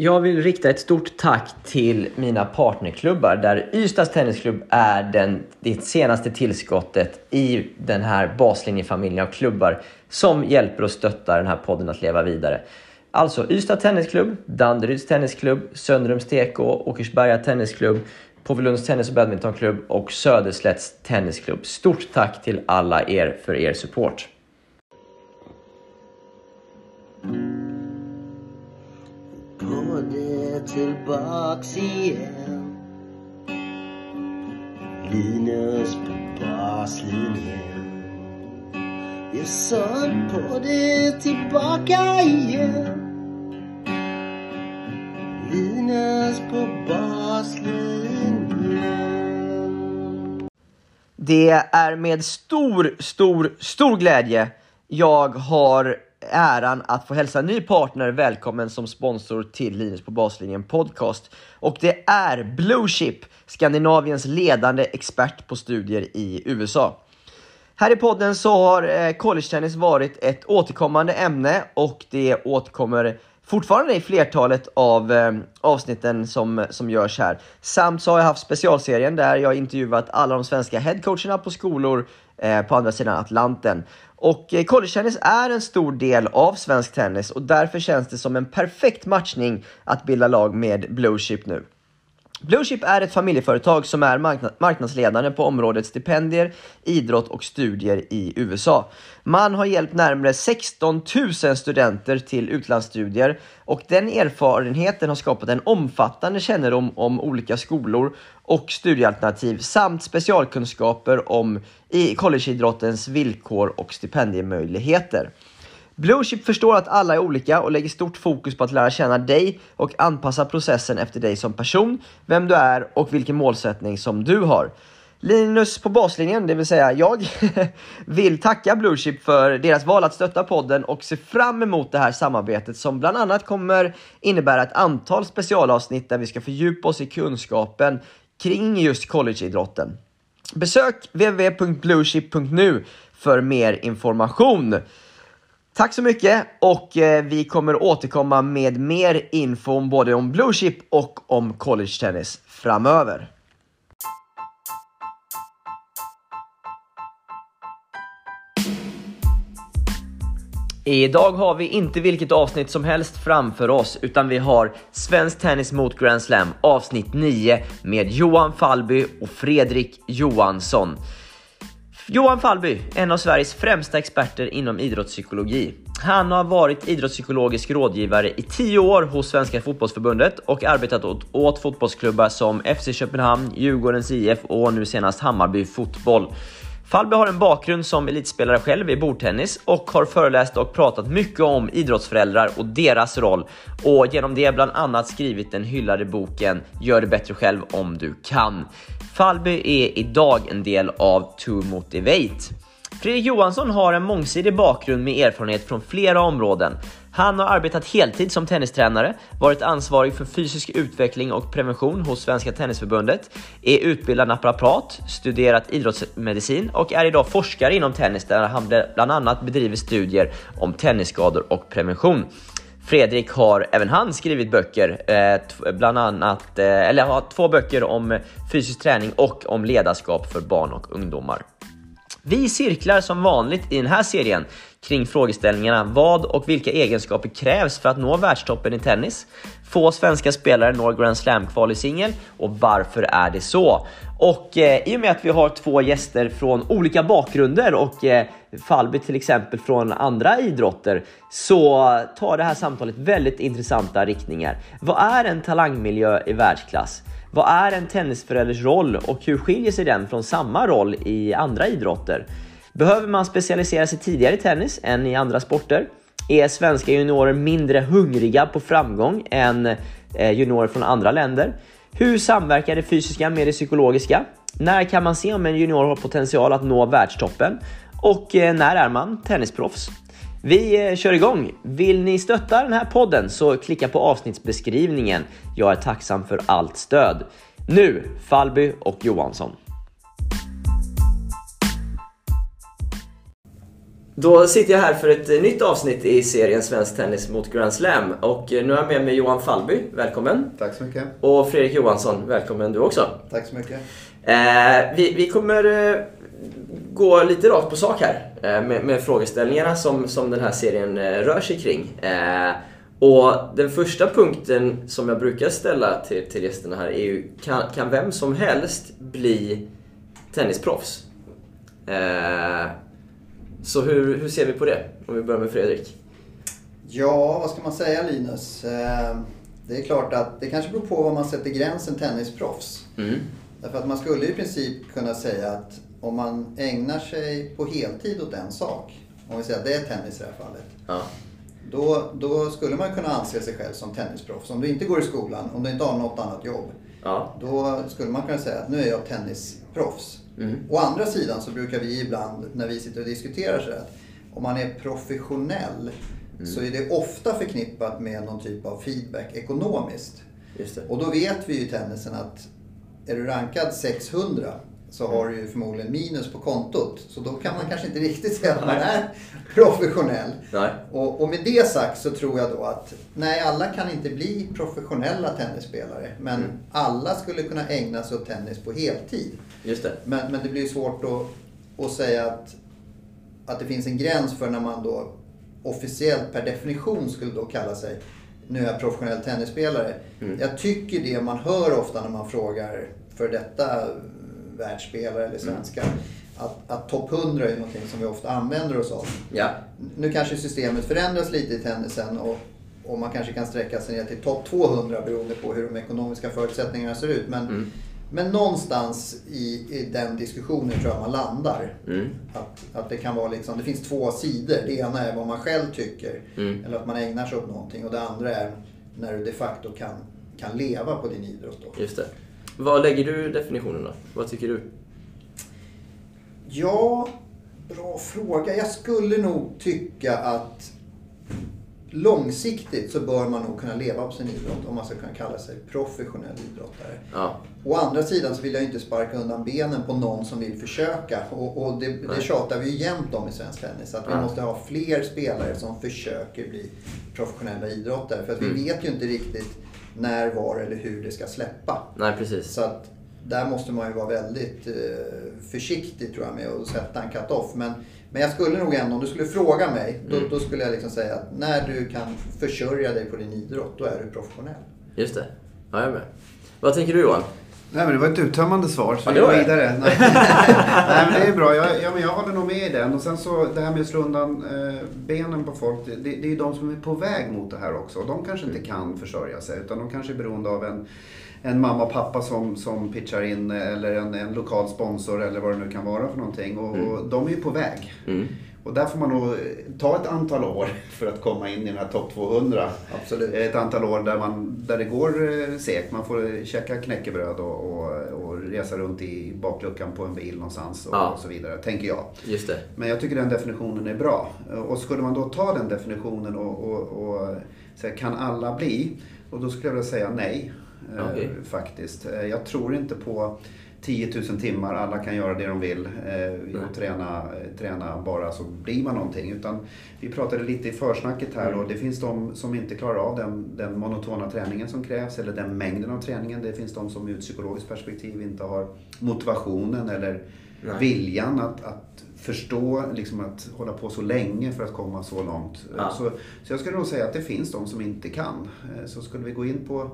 Jag vill rikta ett stort tack till mina partnerklubbar där Ystads Tennisklubb är den, det senaste tillskottet i den här baslinjefamiljen av klubbar som hjälper och stöttar den här podden att leva vidare. Alltså Ystad Tennisklubb, Danderyds Tennisklubb, Söndrums TK, Åkersberga Tennisklubb, Påvelunds Tennis och Badmintonklubb och Söderslätts Tennisklubb. Stort tack till alla er för er support. På tillbaks igen. Linus på baslinjen. Jag sa på det tillbaka igen. Linus på baslinjen. Det är med stor, stor, stor glädje jag har äran att få hälsa en ny partner välkommen som sponsor till Linus på baslinjen podcast. Och det är Bluechip, Skandinaviens ledande expert på studier i USA. Här i podden så har eh, college-tennis varit ett återkommande ämne och det återkommer fortfarande i flertalet av eh, avsnitten som, som görs här. Samt så har jag haft specialserien där jag intervjuat alla de svenska headcoacherna på skolor Eh, på andra sidan Atlanten. Och eh, collegetennis är en stor del av svensk tennis och därför känns det som en perfekt matchning att bilda lag med Bluechip nu. Bluechip är ett familjeföretag som är marknadsledande på området stipendier, idrott och studier i USA. Man har hjälpt närmare 16 000 studenter till utlandsstudier och den erfarenheten har skapat en omfattande kännedom om olika skolor och studiealternativ samt specialkunskaper om collegeidrottens villkor och stipendiemöjligheter. Bluechip förstår att alla är olika och lägger stort fokus på att lära känna dig och anpassa processen efter dig som person, vem du är och vilken målsättning som du har. Linus på baslinjen, det vill säga jag, vill tacka Bluechip för deras val att stötta podden och se fram emot det här samarbetet som bland annat kommer innebära ett antal specialavsnitt där vi ska fördjupa oss i kunskapen kring just collegeidrotten. Besök www.bluechip.nu för mer information. Tack så mycket och eh, vi kommer återkomma med mer info om både om Blue Chip och om college tennis framöver. Idag har vi inte vilket avsnitt som helst framför oss utan vi har Svensk Tennis mot Grand Slam avsnitt 9 med Johan Falby och Fredrik Johansson. Johan Falby, en av Sveriges främsta experter inom idrottspsykologi. Han har varit idrottspsykologisk rådgivare i 10 år hos Svenska Fotbollförbundet och arbetat åt, åt fotbollsklubbar som FC Köpenhamn, Djurgårdens IF och nu senast Hammarby Fotboll. Falby har en bakgrund som elitspelare själv i bordtennis och har föreläst och pratat mycket om idrottsföräldrar och deras roll och genom det bland annat skrivit den hyllade boken Gör det bättre själv om du kan. Falby är idag en del av To Motivate. Fredrik Johansson har en mångsidig bakgrund med erfarenhet från flera områden. Han har arbetat heltid som tennistränare, varit ansvarig för fysisk utveckling och prevention hos Svenska Tennisförbundet, är utbildad naprapat, studerat idrottsmedicin och är idag forskare inom tennis där han bland annat bedriver studier om tennisskador och prevention. Fredrik har även han skrivit böcker, eh, bland annat, eh, eller har två böcker om fysisk träning och om ledarskap för barn och ungdomar. Vi cirklar som vanligt i den här serien kring frågeställningarna vad och vilka egenskaper krävs för att nå världstoppen i tennis? Få svenska spelare når Grand Slam-kval i singel och varför är det så? Och eh, i och med att vi har två gäster från olika bakgrunder och eh, Falby till exempel från andra idrotter så tar det här samtalet väldigt intressanta riktningar. Vad är en talangmiljö i världsklass? Vad är en tennisförälders roll och hur skiljer sig den från samma roll i andra idrotter? Behöver man specialisera sig tidigare i tennis än i andra sporter? Är svenska juniorer mindre hungriga på framgång än eh, juniorer från andra länder? Hur samverkar det fysiska med det psykologiska? När kan man se om en junior har potential att nå världstoppen? Och eh, när är man tennisproffs? Vi eh, kör igång! Vill ni stötta den här podden så klicka på avsnittsbeskrivningen. Jag är tacksam för allt stöd. Nu Falby och Johansson. Då sitter jag här för ett nytt avsnitt i serien Svensk Tennis mot Grand Slam. Och eh, nu har jag med mig Johan Fallby, välkommen. Tack så mycket. Och Fredrik Johansson, välkommen du också. Tack så mycket. Eh, vi, vi kommer eh, gå lite rakt på sak här eh, med, med frågeställningarna som, som den här serien eh, rör sig kring. Och den första punkten som jag brukar ställa till, till gästerna här är ju, kan, kan vem som helst bli tennisproffs? Så hur, hur ser vi på det? Om vi börjar med Fredrik. Ja, vad ska man säga Linus? Eh, Det är klart att det kanske beror på var man sätter gränsen tennisproffs. Mm. Därför att man skulle i princip kunna säga att om man ägnar sig på heltid åt en sak, om vi säger att det är tennis i det här fallet. Ja. Då, då skulle man kunna anse sig själv som tennisproffs. Om du inte går i skolan, om du inte har något annat jobb. Ja. Då skulle man kunna säga att nu är jag tennisproffs. Mm. Å andra sidan så brukar vi ibland när vi sitter och diskuterar så att om man är professionell så är det ofta förknippat med någon typ av feedback ekonomiskt. Och då vet vi ju i tennisen att är du rankad 600 så har du ju förmodligen minus på kontot. Så då kan man kanske inte riktigt säga att man är professionell. Nej. Och, och med det sagt så tror jag då att nej, alla kan inte bli professionella tennisspelare. Men Mm. alla skulle kunna ägna sig åt tennis på heltid. Just det. Men, men det blir svårt att, att säga att, att det finns en gräns för när man då officiellt per definition skulle då kalla sig nu är jag professionell tennisspelare. Mm. Jag tycker det man hör ofta när man frågar för detta världsspelare eller svenskar. Att, att topp 100 är någonting som vi ofta använder oss av. Ja. Nu kanske systemet förändras lite i tennisen och, och man kanske kan sträcka sig ner till topp 200 beroende på hur de ekonomiska förutsättningarna ser ut. Men, Mm. men någonstans i, i den diskussionen tror jag man landar. Mm. Att, att det kan vara liksom, det finns två sidor. Det ena är vad man själv tycker. Mm. Eller att man ägnar sig åt någonting. Och det andra är när du de facto kan, kan leva på din idrott. Då. Just det. Vad lägger du definitionen då? Vad tycker du? Ja, bra fråga. Jag skulle nog tycka att långsiktigt så bör man nog kunna leva på sin idrott om man ska kunna kalla sig professionell idrottare. Ja. Å andra sidan så vill jag inte sparka undan benen på någon som vill försöka. Och, och det, det tjatar vi ju jämt om i svensk tennis. Att vi Ja. måste ha fler spelare som försöker bli professionella idrottare. För att vi Mm. vet ju inte riktigt när, var eller hur det ska släppa. Nej, precis. Så att där måste man ju vara väldigt eh, försiktig tror jag med att sätta en cut-off. Men, men jag skulle nog ändå, om du skulle fråga mig, då, Mm. då skulle jag liksom säga att när du kan försörja dig på din idrott, då är du professionell. Just det. Ja, jag är med. Vad tänker du Johan? Nej men det var ett uttömmande svar så Ja, vi det går vidare. Nej. Nej men det är bra. Jag, ja, men jag håller nog med i den. Och sen så det här med att slå undan eh, benen på folk. Det, det är ju de som är på väg mot det här också. De kanske inte kan försörja sig utan de kanske är beroende av en, en mamma och pappa som, som pitchar in eller en, en lokal sponsor eller vad det nu kan vara för någonting. Och, och de är ju på väg. Mm. Och där får man nog ta ett antal år för att komma in i den här topp 200. Absolut. Ett antal år där, man, där det går eh, segt. Man får käka knäckebröd och, och, och resa runt i bakluckan på en bil någonstans och, Ja. och så vidare, tänker jag. Just det. Men jag tycker den definitionen är bra. Och skulle man då ta den definitionen och, säga kan alla bli? Och då skulle jag vilja säga nej. eh, Okej. Faktiskt. Eh, Jag tror inte på 10 000 timmar, alla kan göra det de vill eh, och träna, eh, träna bara så blir man någonting. Utan vi pratade lite i försnacket här och det finns de som inte klarar av den, den monotona träningen som krävs eller den mängden av träningen. Det finns de som ur ett psykologiskt perspektiv inte har motivationen eller Nej. viljan att, att förstå, liksom att hålla på så länge för att komma så långt. Ja. Så, så jag skulle nog säga att det finns de som inte kan. Eh, Så skulle vi gå in på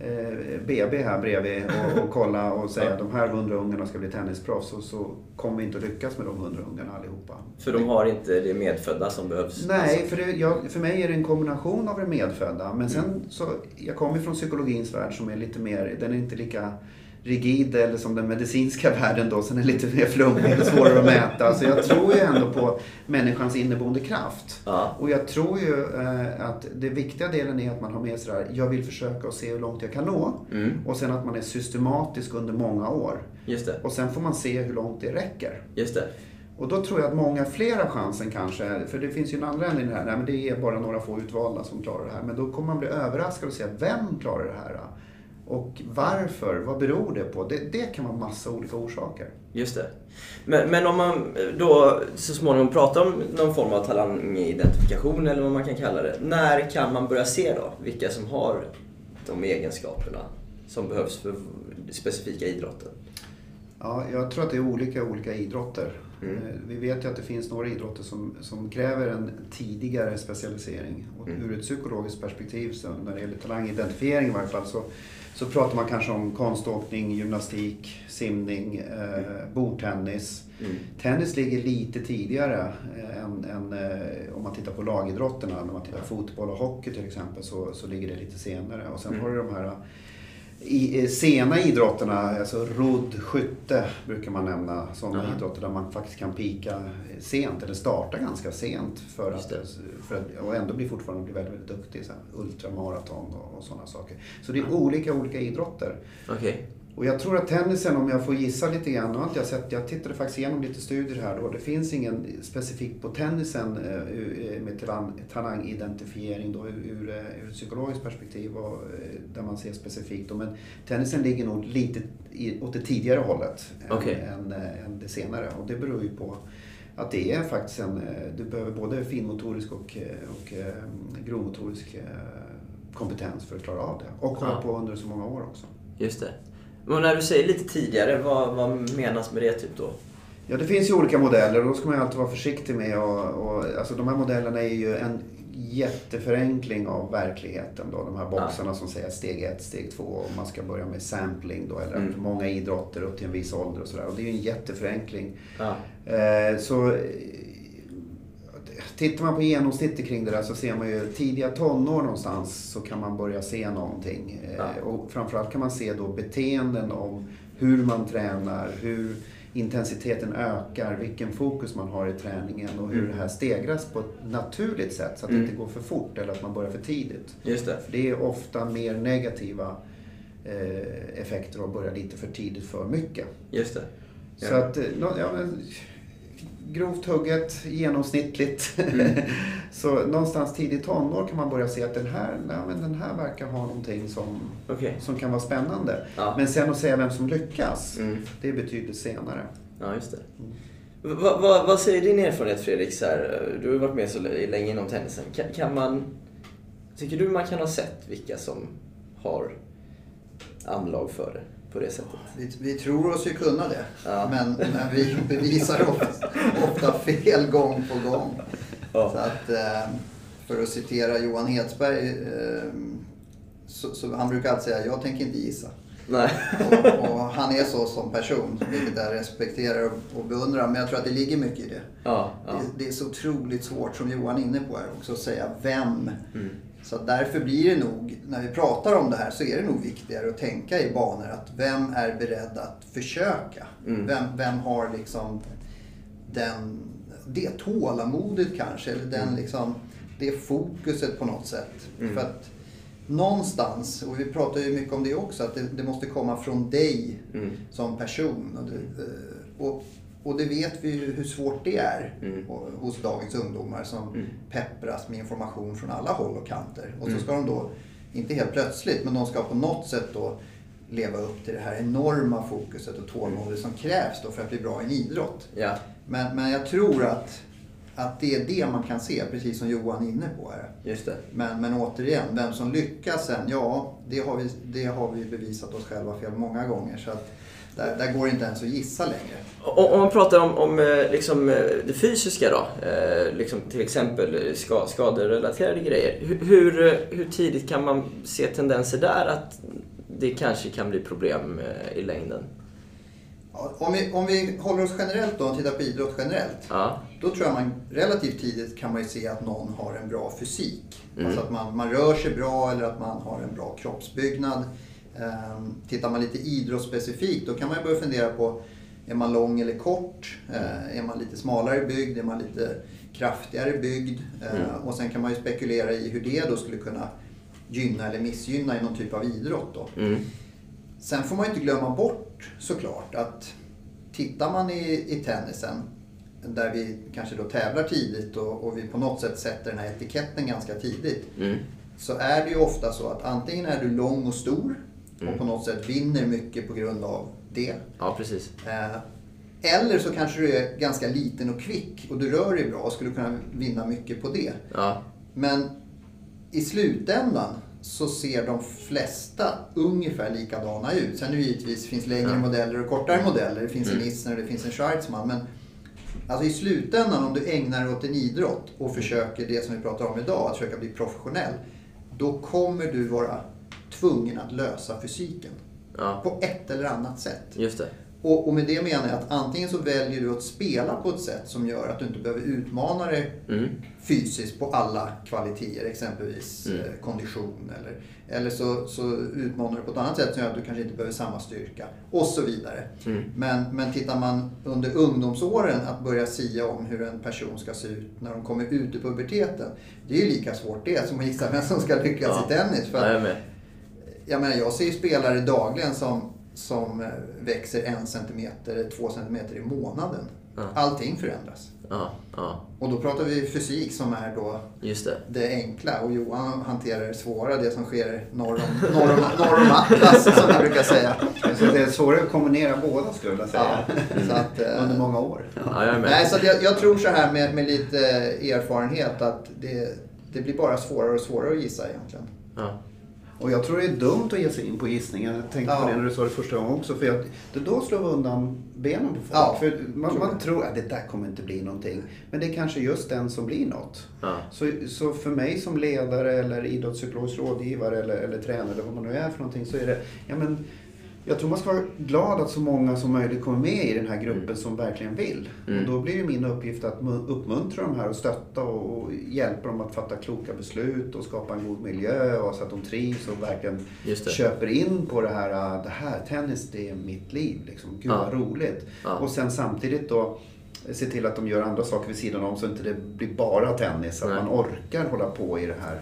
eh, BB här bredvid och, och kolla och säga att de här 100 ungarna ska bli tennisproffs och så kommer vi inte att lyckas med de 100 ungarna allihopa. För de har inte det medfödda som behövs? Nej, för, det, jag, för mig är det en kombination av det medfödda. Men sen så, jag kommer från psykologins värld som är lite mer, den är inte lika rigid eller som den medicinska världen då, som är lite mer flummig och svårare att mäta. Så jag tror ju ändå på människans inneboende kraft. Ja. Och jag tror ju eh, att det viktiga delen är att man har med sig det här, jag vill försöka och se hur långt jag kan nå. Mm. Och sen att man är systematisk under många år. Just det. Och sen får man se hur långt det räcker. Just det. Och då tror jag att många fler har chansen kanske, för det finns ju en andra ände i det här, nej men det är bara några få utvalda som klarar det här. Men då kommer man bli överraskad och se, vem klarar det här? Och varför? Vad beror det på? Det, det kan vara massa olika orsaker. Just det. Men, men om man då så småningom pratar om någon form av talangidentifikation eller vad man kan kalla det. När kan man börja se då vilka som har de egenskaperna som behövs för specifika idrotter? Ja, jag tror att det är olika olika idrotter. Mm. Eh, Vi vet ju att det finns några idrotter som, som kräver en tidigare specialisering. Och Mm. ur ett psykologiskt perspektiv, så när det gäller talangidentifiering i varje fall, så, så pratar man kanske om konståkning, gymnastik, simning, eh, bordtennis. Mm. Tennis ligger lite tidigare eh, än, än eh, om man tittar på lagidrotterna. När man tittar på fotboll och hockey till exempel så, så ligger det lite senare. Och sen Mm. har du de här i, eh, sena idrotterna, alltså rodd, skytte brukar man nämna. Sådana Aha. idrotter där man faktiskt kan pika sent eller starta ganska sent för att, för att, och ändå bli fortfarande bli väldigt, väldigt duktig. Så här, ultramaraton och, och sådana saker. Så det är olika olika idrotter. Okej. Och jag tror att tennisen, om jag får gissa lite grann, har inte jag sett, jag tittade faktiskt igenom lite studier här då. Det finns ingen specifikt på tennisen eh, ur- med talang, talangidentifiering då, ur, ur, eh, psykologiskt perspektiv och, eh, där man ser specifikt. Då. Men tennisen ligger nog lite i, åt det tidigare hållet än, Okej. än, eh, än det senare. Och det beror ju på att det är faktiskt en, eh, du behöver både finmotorisk och, eh, och eh, grovmotorisk eh, kompetens för att klara av det. Och hålla Ja. på under så många år också. Just det. Men när du säger lite tidigare, vad, vad menas med det typ då? Ja, det finns ju olika modeller och då ska man ju alltid vara försiktig med och, och alltså de här modellerna är ju en jätteförenkling av verkligheten då. De här boxarna som säger steg ett, steg två och man ska börja med sampling då eller Mm. många idrotter upp till en viss ålder och sådär. Och det är ju en jätteförenkling. Ja. Eh, så Tittar man på genomsnittet kring det där så ser man ju tidiga tonår någonstans så kan man börja se någonting. Eh, Ja. Och framförallt kan man se då beteenden om hur man tränar, hur intensiteten ökar, vilken fokus man har i träningen och hur Mm. det här stegras på ett naturligt sätt så att Mm. det inte går för fort eller att man börjar för tidigt. Just det. För det är ofta mer negativa eh, effekter att börja lite för tidigt för mycket. Just det. Så Ja. att, eh, ja, men, grovt hugget, genomsnittligt. Mm. så någonstans tidigt tonår kan man börja se att den här, nej, men den här verkar ha någonting som, Okej. som kan vara spännande. Ja. Men sen att säga vem som lyckas, Mm. det är betydligt senare. Ja, just det. Va, va, vad säger din erfarenhet Fredrik? Så här, du har ju varit med så länge inom tennisen. Kan, kan man... Tycker du man kan ha sett vilka som har anlag för det på det sättet? Vi, vi tror oss ju kunna det. Ja. Men, men vi bevisar ofta, ofta fel gång på gång. Ja. Så att, eh, för att citera Johan Hedsberg. eh, Så, så han brukar alltid säga, jag tänker inte gissa. Nej. Och, och han är så som person, vilket jag respekterar och, och beundrar. Men jag tror att det ligger mycket i det. Ja, ja. Det, det är så otroligt svårt, som Johan är inne på här också, att säga vem. Mm. Så därför blir det nog, när vi pratar om det här, så är det nog viktigare att tänka i banor att vem är beredd att försöka? Mm. Vem, vem har liksom den, det tålamodet kanske, eller den liksom, det fokuset på något sätt. Mm. För att någonstans, och vi pratar ju mycket om det också, att det, det måste komma från dig Mm. som person. Och det, eh, och, och det vet vi ju hur svårt det är Mm. hos dagens ungdomar som Mm. peppras med information från alla håll och kanter. Och så Mm. ska de då, inte helt plötsligt, men de ska på något sätt då leva upp till det här enorma fokuset och tålamodet som krävs då för att bli bra i en idrott. Ja. Men, men jag tror att, att det är det man kan se, precis som Johan är inne på här. Just det. Men, men återigen, vem som lyckas sen, ja det har vi, det har vi bevisat oss själva fel många gånger. Så att där, där går det inte ens att gissa längre. Om man pratar om, om eh, liksom, eh, det fysiska då, eh, liksom till exempel ska, skaderelaterade grejer. Hur, hur, tidigt kan man se tendenser där att det kanske kan bli problem i längden? Om vi, om vi håller oss generellt då och tittar på idrott generellt. Ja. Då tror jag man relativt tidigt kan man se att någon har en bra fysik. Mm. Alltså att man, man rör sig bra eller att man har en bra kroppsbyggnad. Ehm, tittar man lite idrottsspecifikt då kan man ju börja fundera på är man lång eller kort? Eh, är man lite smalare byggd? Är man lite kraftigare byggd? Eh, Mm. Och sen kan man ju spekulera i hur det då skulle kunna gynna eller missgynna i någon typ av idrott. Då. Mm. Sen får man ju inte glömma bort såklart att tittar man i, i tennisen där vi kanske då tävlar tidigt och, och vi på något sätt sätter den här etiketten ganska tidigt. Mm. Så är det ju ofta så att antingen är du lång och stor och på något sätt vinner mycket på grund av det. Ja, precis. Eh, Eller så kanske du är ganska liten och kvick och du rör dig bra och skulle kunna vinna mycket på det. Ja, Men i slutändan så ser de flesta ungefär likadana ut. Sen är det givetvis finns längre Ja. modeller och kortare modeller. Det finns Mm. en Isner och det finns en Schwarzman. Men alltså i slutändan om du ägnar dig åt en idrott och försöker det som vi pratar om idag, att försöka bli professionell. Då kommer du vara tvungen att lösa fysiken. ja. På ett eller annat sätt. Just det. Och, och med det menar jag att antingen så väljer du att spela på ett sätt som gör att du inte behöver utmana dig Mm. fysiskt på alla kvaliteter, exempelvis Mm. eh, kondition. Eller, eller så, så utmanar du på ett annat sätt som gör att du kanske inte behöver samma styrka. Och så vidare. Mm. Men, men tittar man under ungdomsåren att börja sia om hur en person ska se ut när de kommer ut i puberteten. Det är ju lika svårt det som att gissa vem som ska lyckas Ja. i tennis. För att- jag jag menar, jag ser ju spelare dagligen som, som eh, växer en centimeter, två centimeter i månaden. Ja. Allting förändras. Ja, ja. Och då pratar vi fysik som är då Just det. det enkla och Johan hanterar det svåra, det som sker norr om, norr om, norr om Atlas som vi brukar säga. Så det är svårare att kombinera båda skulle jag säga. Ja, så att, eh, Under många år. Ja, jag. Nej, så att jag, jag tror så här med, med lite erfarenhet att det, det blir bara svårare och svårare att gissa egentligen. Ja. Och jag tror det är dumt att ge sig in på gissningar. Jag tänkte Ja. på det när du sa det första gången också. För jag, det då slår vi undan benen på folk. Ja, för man, tror man tror att det där kommer inte bli någonting. Men det är kanske just den som blir något. Ja. Så, så för mig som ledare eller idrottspsykologisk rådgivare eller, eller tränare eller vad man nu är för någonting så är det, ja men jag tror man ska vara glad att så många som möjligt kommer med i den här gruppen som verkligen vill. Mm. Och då blir det min uppgift att mu- uppmuntra de här och stötta och, och hjälpa dem att fatta kloka beslut och skapa en god miljö och så att de trivs och verkligen köper in på det här, ah, det här, tennis det är mitt liv liksom. Gud Ja. vad roligt. Ja. Och sen samtidigt då se till att de gör andra saker vid sidan om så inte det blir bara tennis. Att Nej. man orkar hålla på i det här.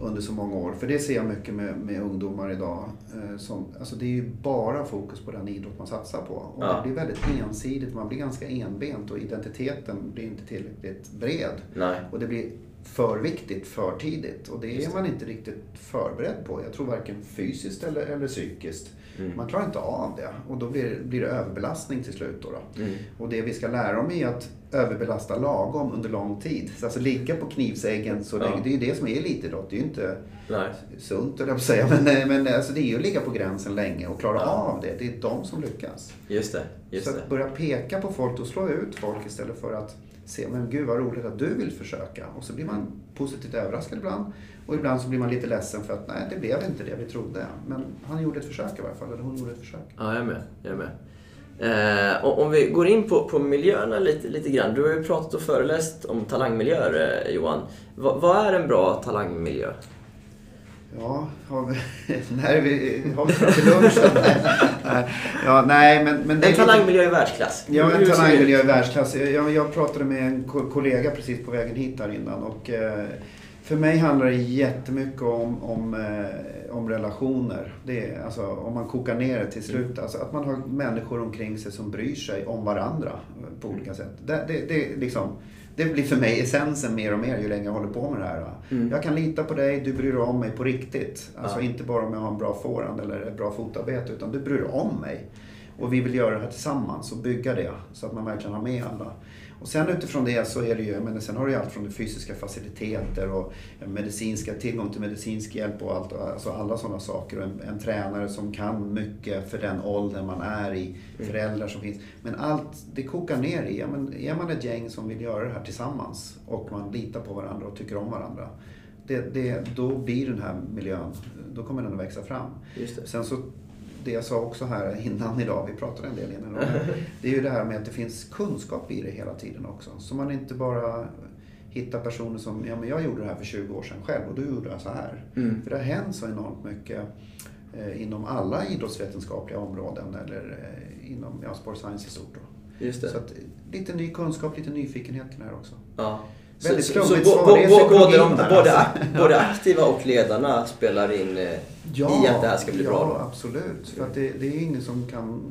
Under så många år. För det ser jag mycket med, med ungdomar idag. Eh, som, alltså det är ju bara fokus på den idrott man satsar på. Och Ja. det blir väldigt ensidigt, man blir ganska enbent och identiteten blir inte tillräckligt bred. Nej. Och det blir för viktigt för tidigt. Och det Just är det. man inte riktigt förberedd på. Jag tror varken fysiskt eller, eller psykiskt. Mm. Man klarar inte av det. Och då blir, blir det överbelastning till slut. Då, då. Mm. Och det vi ska lära dem är att överbelasta lagom under lång tid. Så Alltså ligga på knivsäggen så Ja. länge. Det är ju det som är elitidrott. Det är ju inte Nej. sunt höll jag på att säga. Men, men alltså det är ju att ligga på gränsen länge och klara Ja. av det. Det är de som lyckas. Just det. Just så det. att börja peka på folk och slå ut folk istället för att se, men gud vad roligt att du vill försöka. Och så blir man positivt överraskad ibland. Och ibland så blir man lite ledsen för att nej, det blev inte det vi trodde. Men han gjorde ett försök i varje fall, eller hon gjorde ett försök. Ja, jag är med. Jag är med. Eh, och om vi går in på, på miljöerna lite, lite grann. Du har ju pratat och föreläst om talangmiljöer, eh, Johan. Va, vad är en bra talangmiljö? Ja, har vi, när vi, har vi till lunchen? Nej. ja, nej, men, men En lite- talangmiljö i världsklass. Ja, en talangmiljö i världsklass. Jag, jag pratade med en ko- kollega precis på vägen hit här innan. Och, eh, för mig handlar det jättemycket om, om, eh, om relationer. Det är, alltså, om man kokar ner det till slut. Alltså, att man har människor omkring sig som bryr sig om varandra eh, på olika sätt. Det, det, det, liksom, det blir för mig essensen mer och mer ju längre jag håller på med det här. Mm. Jag kan lita på dig, du bryr dig om mig på riktigt. Alltså Ja. inte bara om jag har en bra forehand eller ett bra fotarbete utan du bryr dig om mig. Och vi vill göra det här tillsammans och bygga det så att man verkligen har med alla. Och sen utifrån det så är det ju, men sen har du ju allt från fysiska faciliteter och medicinska, tillgång till medicinsk hjälp och allt, alltså alla sådana saker. Och en, en tränare som kan mycket för den åldern man är i, föräldrar som finns. Men allt, det kokar ner i, ja, men är man ett gäng som vill göra det här tillsammans och man litar på varandra och tycker om varandra. Det, det, då blir den här miljön, då kommer den att växa fram. Sen så, det jag sa också här innan idag, vi pratade en del innan idag, det är ju det här med att det finns kunskap i det hela tiden också. Så man inte bara hittar personer som, ja men jag gjorde det här för 20 år sedan själv och du gjorde det så här. Mm. För det har hänt så enormt mycket eh, inom alla idrottsvetenskapliga områden eller eh, inom ja, sport science i stort. Då. Just det. Så att, lite ny kunskap, lite nyfikenhet kring det här också. Ja. Väldigt så, så, både, de, både, ak- både aktiva och ledarna spelar in eh, i att det här ska bli ja, bra. Då. absolut. För att det, det är ingen som kan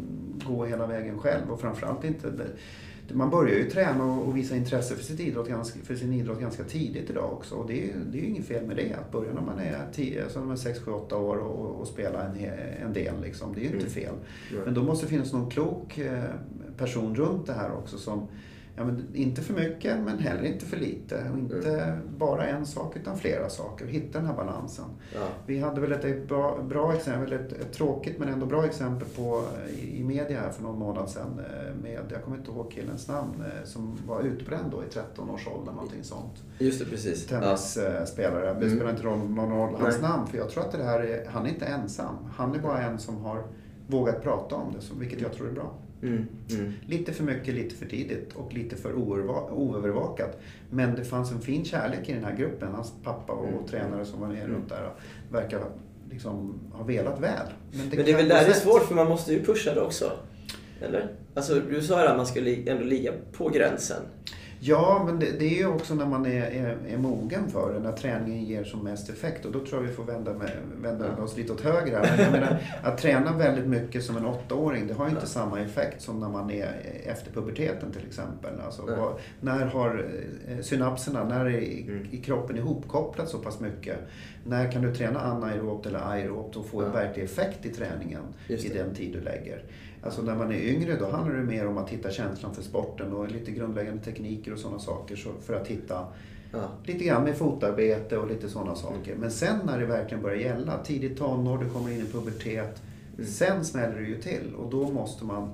gå hela vägen själv och framförallt inte det, man börjar ju träna och, visa intresse för, sitt idrott för sin idrott ganska tidigt idag också. Och det, är- det är ju inget fel med det. Att börja när man är 10, alltså när man är 6, 7, 8 år och, och spela en, en del. Liksom. Det är ju inte fel. Men då måste det finnas någon klok eh, person runt det här också som Ja, men inte för mycket men heller inte för lite. Och inte bara en sak utan flera saker. Hitta den här balansen. Ja. Vi hade väl ett, bra, bra exempel, ett, ett tråkigt men ändå bra exempel på i, i media här för någon månad sedan eh, med, jag kommer inte ihåg killens namn, eh, som var utbränd då i 13 års ålder, någonting sånt. Just det, precis. Ja. Tennisspelare. Det Mm. spelar inte roll, någon roll hans Nej. namn för jag tror att det här är, han är inte ensam. Han är bara en som har vågat prata om det, vilket jag tror är bra. Mm, mm. Lite för mycket, lite för tidigt och lite för oöverva- oövervakat. Men det fanns en fin kärlek i den här gruppen. Hans pappa och Mm. tränare som var med runt där och verkar liksom ha velat väl. Men det är kan väl gå där det är svårt för man måste ju pusha det också. Eller? Alltså du sa ju att man ska li- ändå ligga på gränsen. Ja, men det, det är ju också när man är, är, är mogen för det, när träningen ger som mest effekt. Och då tror jag vi får vända, med, vända oss lite åt höger här. Men jag menar, att träna väldigt mycket som en åttaåring, det har ju inte samma effekt som när man är efter puberteten till exempel. Alltså, vad, när har eh, synapserna, när är i, Mm. i kroppen ihopkopplat så pass mycket? När kan du träna anaerobt eller aerobt och få en Ja. verklig effekt i träningen i den tid du lägger? Alltså när man är yngre då handlar det mer om att hitta känslan för sporten och lite grundläggande tekniker och sådana saker för att hitta Ja. lite grann med fotarbete och lite sådana saker. Men sen när det verkligen börjar gälla, tidigt tonår, du kommer in i pubertet, sen smäller det ju till och då måste man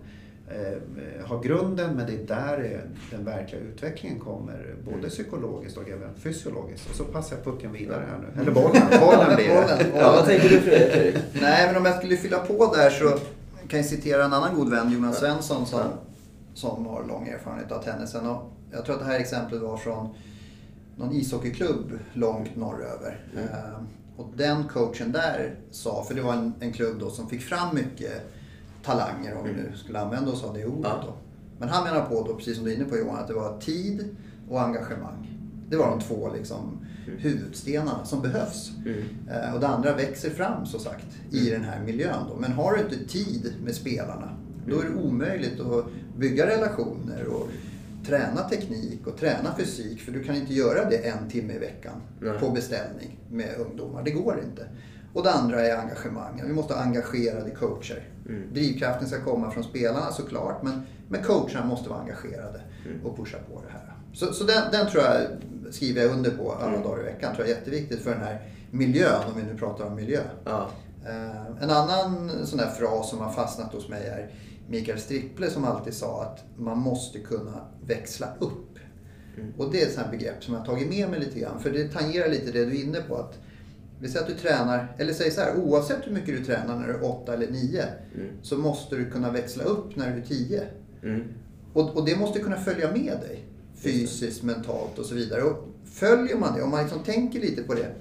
eh, ha grunden men det är där den verkliga utvecklingen kommer. Både psykologiskt och även fysiologiskt. Och så passar jag pucken vidare här nu. Eller bollen, bollen blir det. Ja, vad tänker du Fredrik? Nej, men om jag skulle fylla på där så kan jag citera en annan god vän, Jonas Svensson, som, som har lång erfarenhet av tennisen. Och jag tror att det här exemplet var från någon ishockeyklubb långt norröver. Mm. Eh, och den coachen där sa, för det var en, en klubb då som fick fram mycket talanger, om vi nu skulle använda oss av det ordet. Mm. Ja. Då. Men han menar på, då, precis som du är inne på Johan, att det var tid och engagemang. Det var de två liksom, huvudstenarna som behövs. Mm. Eh, Och det andra växer fram så sagt i den här miljön. Då. Men har du inte tid med spelarna, då är det omöjligt att bygga relationer och träna teknik och träna fysik. För du kan inte göra det en timme i veckan Nej. på beställning med ungdomar. Det går inte. Och det andra är engagemang. Vi måste ha engagerade coacher. Mm. Drivkraften ska komma från spelarna såklart, men, men coacherna måste vara engagerade Mm. och pusha på det här. Så, så den, den tror jag skriver jag under på alla Mm. dagar i veckan. tror jag är jätteviktigt för den här miljön, om vi nu pratar om miljö. Ja. Eh, en annan sån där fras som har fastnat hos mig är Mikael Stripple som alltid sa att man måste kunna växla upp. Mm. Och det är ett sånt begrepp som jag har tagit med mig lite grann. För det tangerar lite det du är inne på. att vi säger att du tränar, eller säg så här, oavsett hur mycket du tränar när du är 8 eller 9 Mm. så måste du kunna växla upp när du är 10. Mm. Och, och det måste kunna följa med dig. Fysiskt, mentalt och så vidare. Och följer man det, om man liksom tänker lite på det.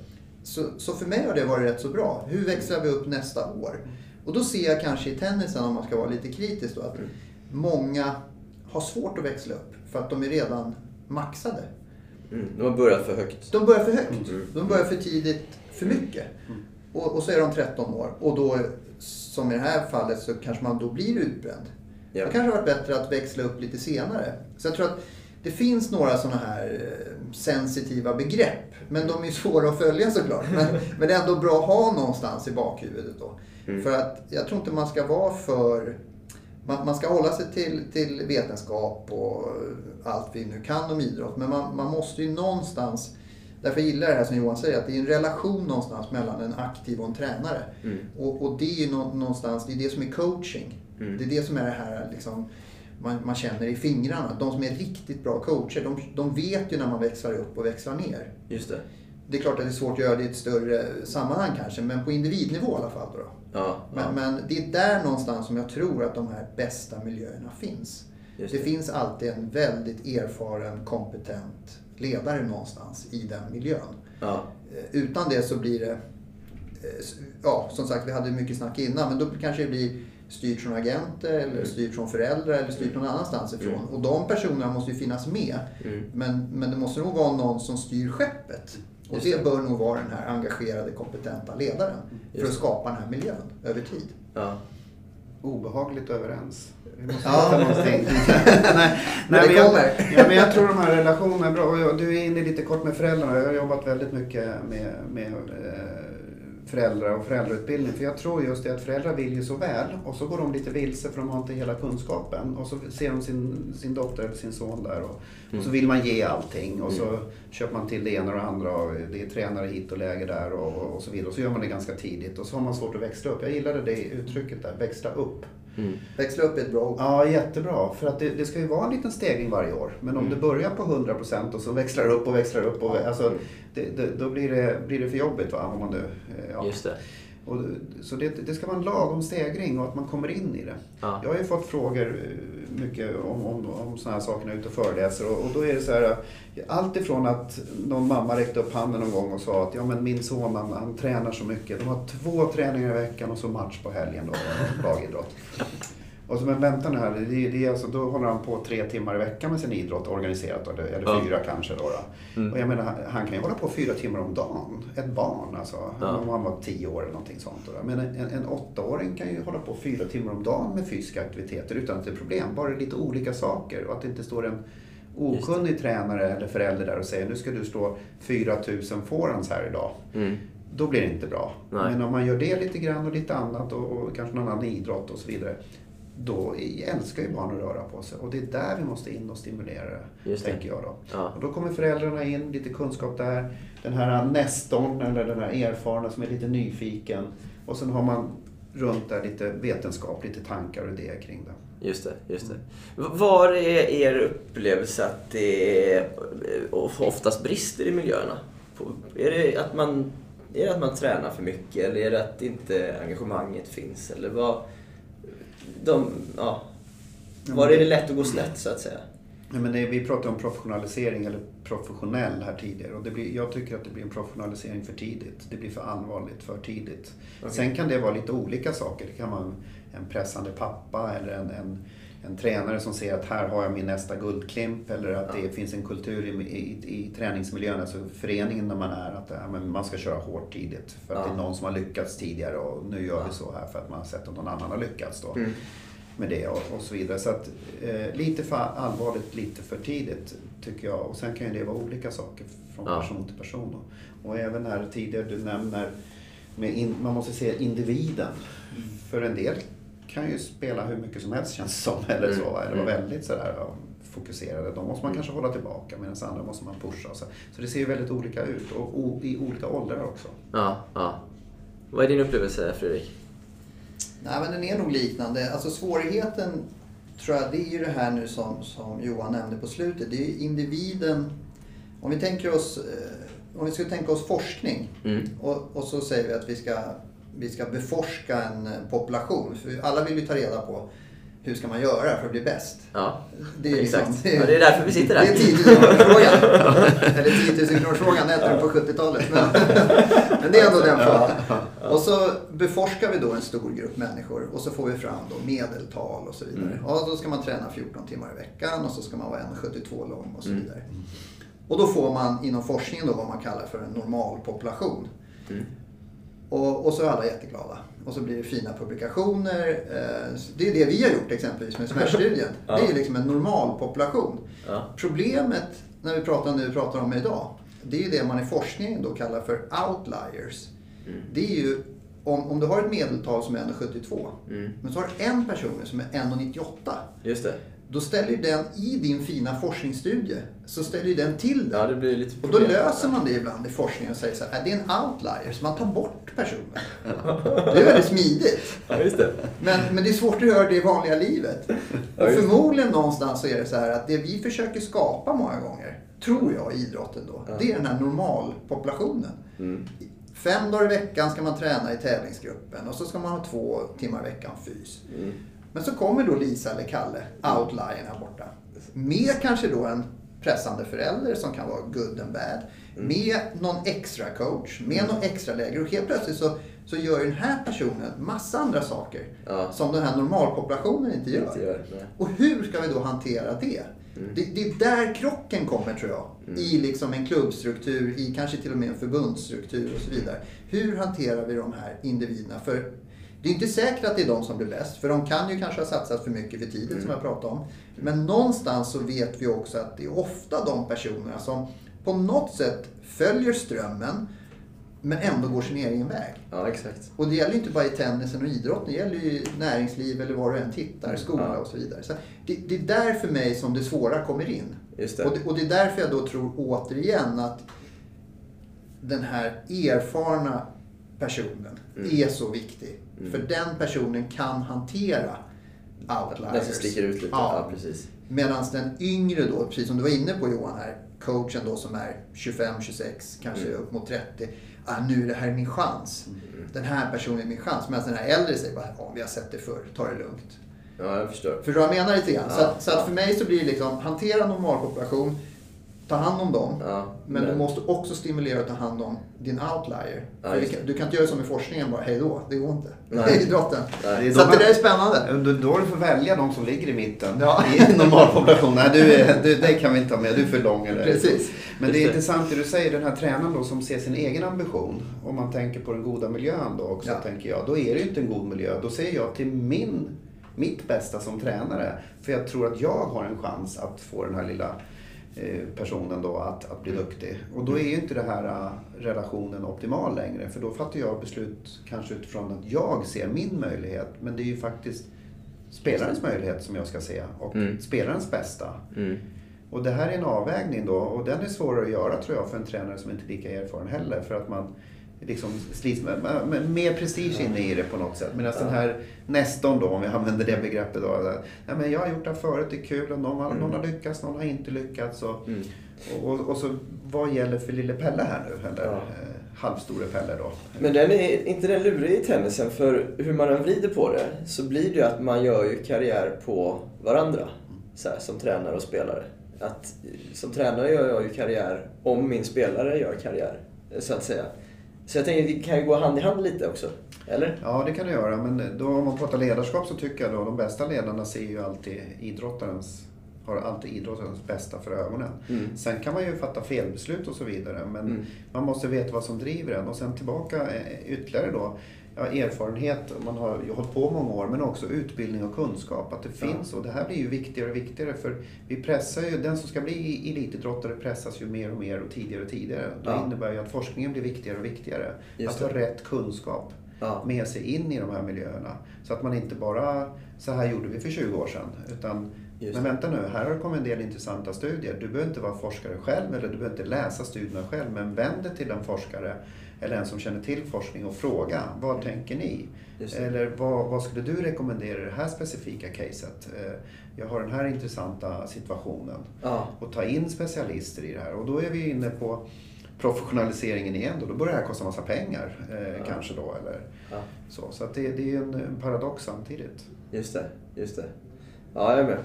Så, så för mig har det varit rätt så bra. Hur växlar vi upp nästa år? Och då ser jag kanske i tennisen, om man ska vara lite kritisk då, att många har svårt att växla upp. För att de är redan maxade. Mm. De har börjat för högt. De börjar för högt. Mm. De börjar för tidigt, för mycket. Och, och så är de 13 år. Och då, som i det här fallet, så kanske man då blir utbränd. Ja. Det kanske har varit bättre att växla upp lite senare. Så jag tror att det finns några sådana här eh, sensitiva begrepp. Men de är svåra att följa såklart. Men, men det är ändå bra att ha någonstans i bakhuvudet då. Mm. För att jag tror inte man ska vara för... Man, man ska hålla sig till, till vetenskap och allt vi nu kan om idrott. Men man, man måste ju någonstans... Därför gillar jag det här som Johan säger, att det är en relation någonstans mellan en aktiv och en tränare. Mm. Och, och det är ju nå- någonstans, det är det som är coaching. Mm. Det är det som är det här liksom, man, man känner i fingrarna. De som är riktigt bra coacher, de, de vet ju när man växlar upp och växlar ner. Just det. Det är klart att det är svårt att göra det i ett större sammanhang kanske, men på individnivå i alla fall. Då. Ja. Men, ja. men det är där någonstans som jag tror att de här bästa miljöerna finns. Just det det. finns alltid en väldigt erfaren, kompetent ledare någonstans i den miljön. Ja. Eh, Utan det så blir det, eh, ja som sagt vi hade mycket snack innan, men då kanske det blir styrt från agenter eller styrt från föräldrar eller styrt någon annanstans ifrån. Mm. Och de personerna måste ju finnas med. Mm. Men, men det måste nog vara någon som styr skeppet. Och Just det det. bör nog vara den här engagerade, kompetenta ledaren. För Just att skapa den här miljön över tid. Ja. obehagligt överens. Vi måste Ja. hitta någonting. nej, Men jag, kommer. ja, men jag tror de här relationerna är bra. Du är inne lite kort med föräldrarna. Jag har jobbat väldigt mycket med, med eh, föräldrar och föräldrautbildning. För jag tror just det att föräldrar vill ju så väl och så går de lite vilse för de har inte hela kunskapen. Och så ser de sin, sin dotter eller sin son där och, och så vill man ge allting och så köper man till det ena och det andra och det är tränare hit och läger där och, och så vidare. Och så gör man det ganska tidigt och så har man svårt att växla upp. Jag gillade det uttrycket där, växla upp. Växla upp är ett bra ord. Ja, jättebra. För att det, det ska ju vara en liten stegring varje år. Men om Mm. det börjar på 100% och så växlar det upp och växlar upp. Och, alltså, det, det, då blir det, blir det för jobbigt. Va? Om man nu, eh, ja. Just det. Och, så det, det ska vara en lagom stegring och att man kommer in i det. Ja. Jag har ju fått frågor eh, mycket om, om, om sådana här saker när jag är ute och föreläser. Och, och då är det så här, eh, allt ifrån att någon mamma räckte upp handen någon gång och sa att ja, men min son han, han tränar så mycket. De har två träningar i veckan och så match på helgen då, lagidrott. Och så, men vänta nu här, det, det är alltså, då håller han på tre timmar i veckan med sin idrott organiserat, eller, eller Ja. fyra kanske. Då, då. Och jag menar, han, kan ju hålla på fyra timmar om dagen. Ett barn alltså, Ja. om han var tio år eller någonting sånt. Då. Men en, en åttaåring kan ju hålla på fyra timmar om dagen med fysiska aktiviteter utan att det är problem. Bara lite olika saker och att det inte står en okunnig tränare eller förälder där och säger nu ska du slå 4000 forehands här idag. Mm. Då blir det inte bra. Nej. Men om man gör det lite grann och lite annat och, och kanske någon annan idrott och så vidare. Då älskar ju barn att röra på sig och det är där vi måste in och stimulera det, Just det. tänker jag då. Ja. Och då kommer föräldrarna in, lite kunskap där. Den här nestorn eller den här erfarna som är lite nyfiken. Och sen har man runt där lite vetenskap, lite tankar och idéer kring det. Just det, just det. Var är er upplevelse att det eh, oftast brister i miljöerna? Är det att man, är det att man tränar för mycket eller är det att inte engagemanget finns? Eller vad, de, ja, var är det lätt att gå snett så att säga? Nej, men det, vi pratade om professionalisering eller professionell här tidigare och det blir, jag tycker att det blir en professionalisering för tidigt. Det blir för allvarligt för tidigt. Sen kan det vara lite olika saker. Det kan vara en, en pressande pappa eller en, en, en tränare som ser att här har jag min nästa guldklimp eller att det finns en kultur i, i, i träningsmiljön, alltså föreningen där man är, att ja, man ska köra hårt tidigt för att det är någon som har lyckats tidigare och nu gör vi så här för att man har sett att någon annan har lyckats. Då Mm. med det och, och så vidare. Så att eh, lite för allvarligt, lite för tidigt tycker jag. Och sen kan ju det vara olika saker från person till person. Och, och även här tidigare du nämner, in, man måste se individen. För en del kan ju spela hur mycket som helst känns det som. Eller Mm. så. Eller Mm. vara väldigt sådär ja, fokuserade. Då måste man kanske hålla tillbaka medan andra måste man pusha. Och så. så det ser ju väldigt olika ut och, o, i olika åldrar också. Ja, ja. Vad är din upplevelse Fredrik? Nej men den är nog liknande. Alltså svårigheten tror jag det är ju det här nu som, som Johan nämnde på slutet. Det är ju individen. Om vi tänker oss, eh, om vi ska tänka oss forskning. Mm. Och, och så säger vi att vi ska, vi ska beforska en population. För alla vill ju ta reda på hur ska man göra för att bli bäst. Ja, Det är, liksom- exakt. Ja, det är därför vi sitter här. Det är 10 000 frågan Eller 10 000 kronors frågan hette den på 70-talet. Men, men det är ändå den frågan. Och så beforskar vi då en stor grupp människor och så får vi fram då medeltal och så vidare. Mm. Och då ska man träna 14 timmar i veckan och så ska man vara 1,72 lång och så Mm. vidare. Och då får man inom forskningen då vad man kallar för en normal population. Mm. Och, och så är alla jätteglada. Och så blir det fina publikationer. Eh, Det är det vi har gjort exempelvis med smärtstudien. Ja. Det är ju liksom en normal population. Ja. Problemet när vi pratar nu pratar om idag. Det är ju det man i forskningen då kallar för outliers. Mm. Det är ju om, om du har ett medeltal som är 1,72 Mm. men så har du en person som är 1,98. Just det. Då ställer ju den i din fina forskningsstudie så ställer ju den till det. Ja, det blir lite Och då löser man det ibland i forskningen och säger så här, "Äh, det är en outlier, så man tar bort personen. Det är väldigt smidigt. Ja, just det. Men, men det är svårt att göra det i vanliga livet. Och förmodligen någonstans så är det så här att det vi försöker skapa många gånger, tror jag i idrotten då, Ja. det är den här normalpopulationen. Mm. Fem dagar i veckan ska man träna i tävlingsgruppen och så ska man ha två timmar i veckan fys. Mm. Men så kommer då Lisa eller Kalle, outliern här borta. Med kanske då en pressande förälder som kan vara good and bad. Mm. Med någon extra coach, med någon extra läger. Och helt plötsligt så, så gör ju den här personen massa andra saker. Ja. Som den här normalpopulationen inte gör. Inte gör. Och hur ska vi då hantera det? Det, det är där krocken kommer tror jag. I liksom en klubbstruktur, i kanske till och med en förbundsstruktur och så vidare. Hur hanterar vi de här individerna? För Det är inte säkert att det är de som blir bäst, för de kan ju kanske ha satsat för mycket för tidigt som jag pratade om. Men någonstans så vet vi också att det är ofta de personerna som på något sätt följer strömmen, men ändå går sin egen väg. Ja, exakt. Och det gäller ju inte bara i tennisen och idrotten, det gäller ju näringsliv eller var du än tittar, skola Ja. och så vidare. Så det, det är där för mig som det svåra kommer in. Just det. Och det, och det är därför jag då tror återigen att den här erfarna personen Mm. är så viktig. För den personen kan hantera outliers. Den som sticker ut lite. Ja, precis. Medan den yngre då, precis som du var inne på Johan här, coachen då som är 25, 26, kanske Mm. upp mot 30. Ah, nu är det här min chans. Den här personen är min chans. Medan den här äldre säger bara, ja vi har sett det förr, ta det lugnt. Ja, jag förstår. Förstår du vad jag menar lite grann? så, Ja, att, så att ja. för mig så blir det liksom, hantera normalpopulation, ta hand om dem. Ja, men, du men- måste också stimulera och ta hand om din outlier. Ja, du kan inte göra som i forskningen bara, hej då, det går inte. Nej. Är idrotten. Nej. Det är Så de att det där är spännande. Då, då du får välja de som ligger i mitten Ja. i normalpopulation. Nej, du, är- du, det kan vi inte ha med. Du är för lång. Eller? Precis. Men det är intressant det du säger, den här tränaren då som ser sin egen ambition. Om man tänker på den goda miljön då också, Ja. tänker jag. Då är det ju inte en god miljö. Då ser jag till min, mitt bästa som tränare. För jag tror att jag har en chans att få den här lilla personen då att, att bli duktig. Och då är ju inte det här eh, relationen optimal längre. För då fattar jag beslut kanske utifrån att jag ser min möjlighet. Men det är ju faktiskt spelarens möjlighet som jag ska se. Och Mm. spelarens bästa. Mm. Och det här är en avvägning då och den är svårare att göra tror jag för en tränare som inte är lika erfaren heller. För att man liksom slits med, mer prestige inne i det på något sätt. Medan den här Nestorn då, om vi använder det begreppet då. Där, Nej, men jag har gjort det här förut, det är kul och någon, har- någon har lyckats, någon har inte lyckats. Och, Mm. och, och så vad gäller för lille Pelle här nu? Eller Ja. eh, halvstore Pelle då. Men den är inte den lurig i tennisen för hur man än vrider på det så blir det ju att man gör ju karriär på varandra. Så här, som tränare och spelare. Att, som tränare gör jag ju karriär om min spelare gör karriär. Så att säga. Så jag tänker det kan ju gå hand i hand lite också. Eller? Ja, det kan det göra. Men då om man pratar ledarskap så tycker jag då de bästa ledarna ser ju alltid idrottarens har alltid idrottarens bästa för ögonen. Mm. Sen kan man ju fatta felbeslut och så vidare. Men Mm. man måste veta vad som driver en. Och sen tillbaka eh, ytterligare då. Ja, erfarenhet, man har ju hållit på många år, men också utbildning och kunskap. Att det Ja. finns och det här blir ju viktigare och viktigare. För vi pressar ju, den som ska bli elitidrottare pressas ju mer och mer och tidigare och tidigare. Det Ja. innebär ju att forskningen blir viktigare och viktigare. Just att det. ha rätt kunskap Ja. med sig in i de här miljöerna. Så att man inte bara, så här gjorde vi för 20 år sedan. Utan, Just men vänta nu, här har det kommit en del intressanta studier. Du behöver inte vara forskare själv eller du behöver inte läsa studierna själv. Men vänd dig till en forskare eller en som känner till forskning och fråga. Vad tänker ni? Eller vad, vad skulle du rekommendera i det här specifika caset? Eh, Jag har den här intressanta situationen. Ja. Och ta in specialister i det här. Och då är vi inne på professionaliseringen igen. Då, då börjar det här kosta massa pengar. Eh, Ja. Kanske då. Eller ja. så så det, det är en, en paradox samtidigt. Just det. Just det. Ja, jag är med.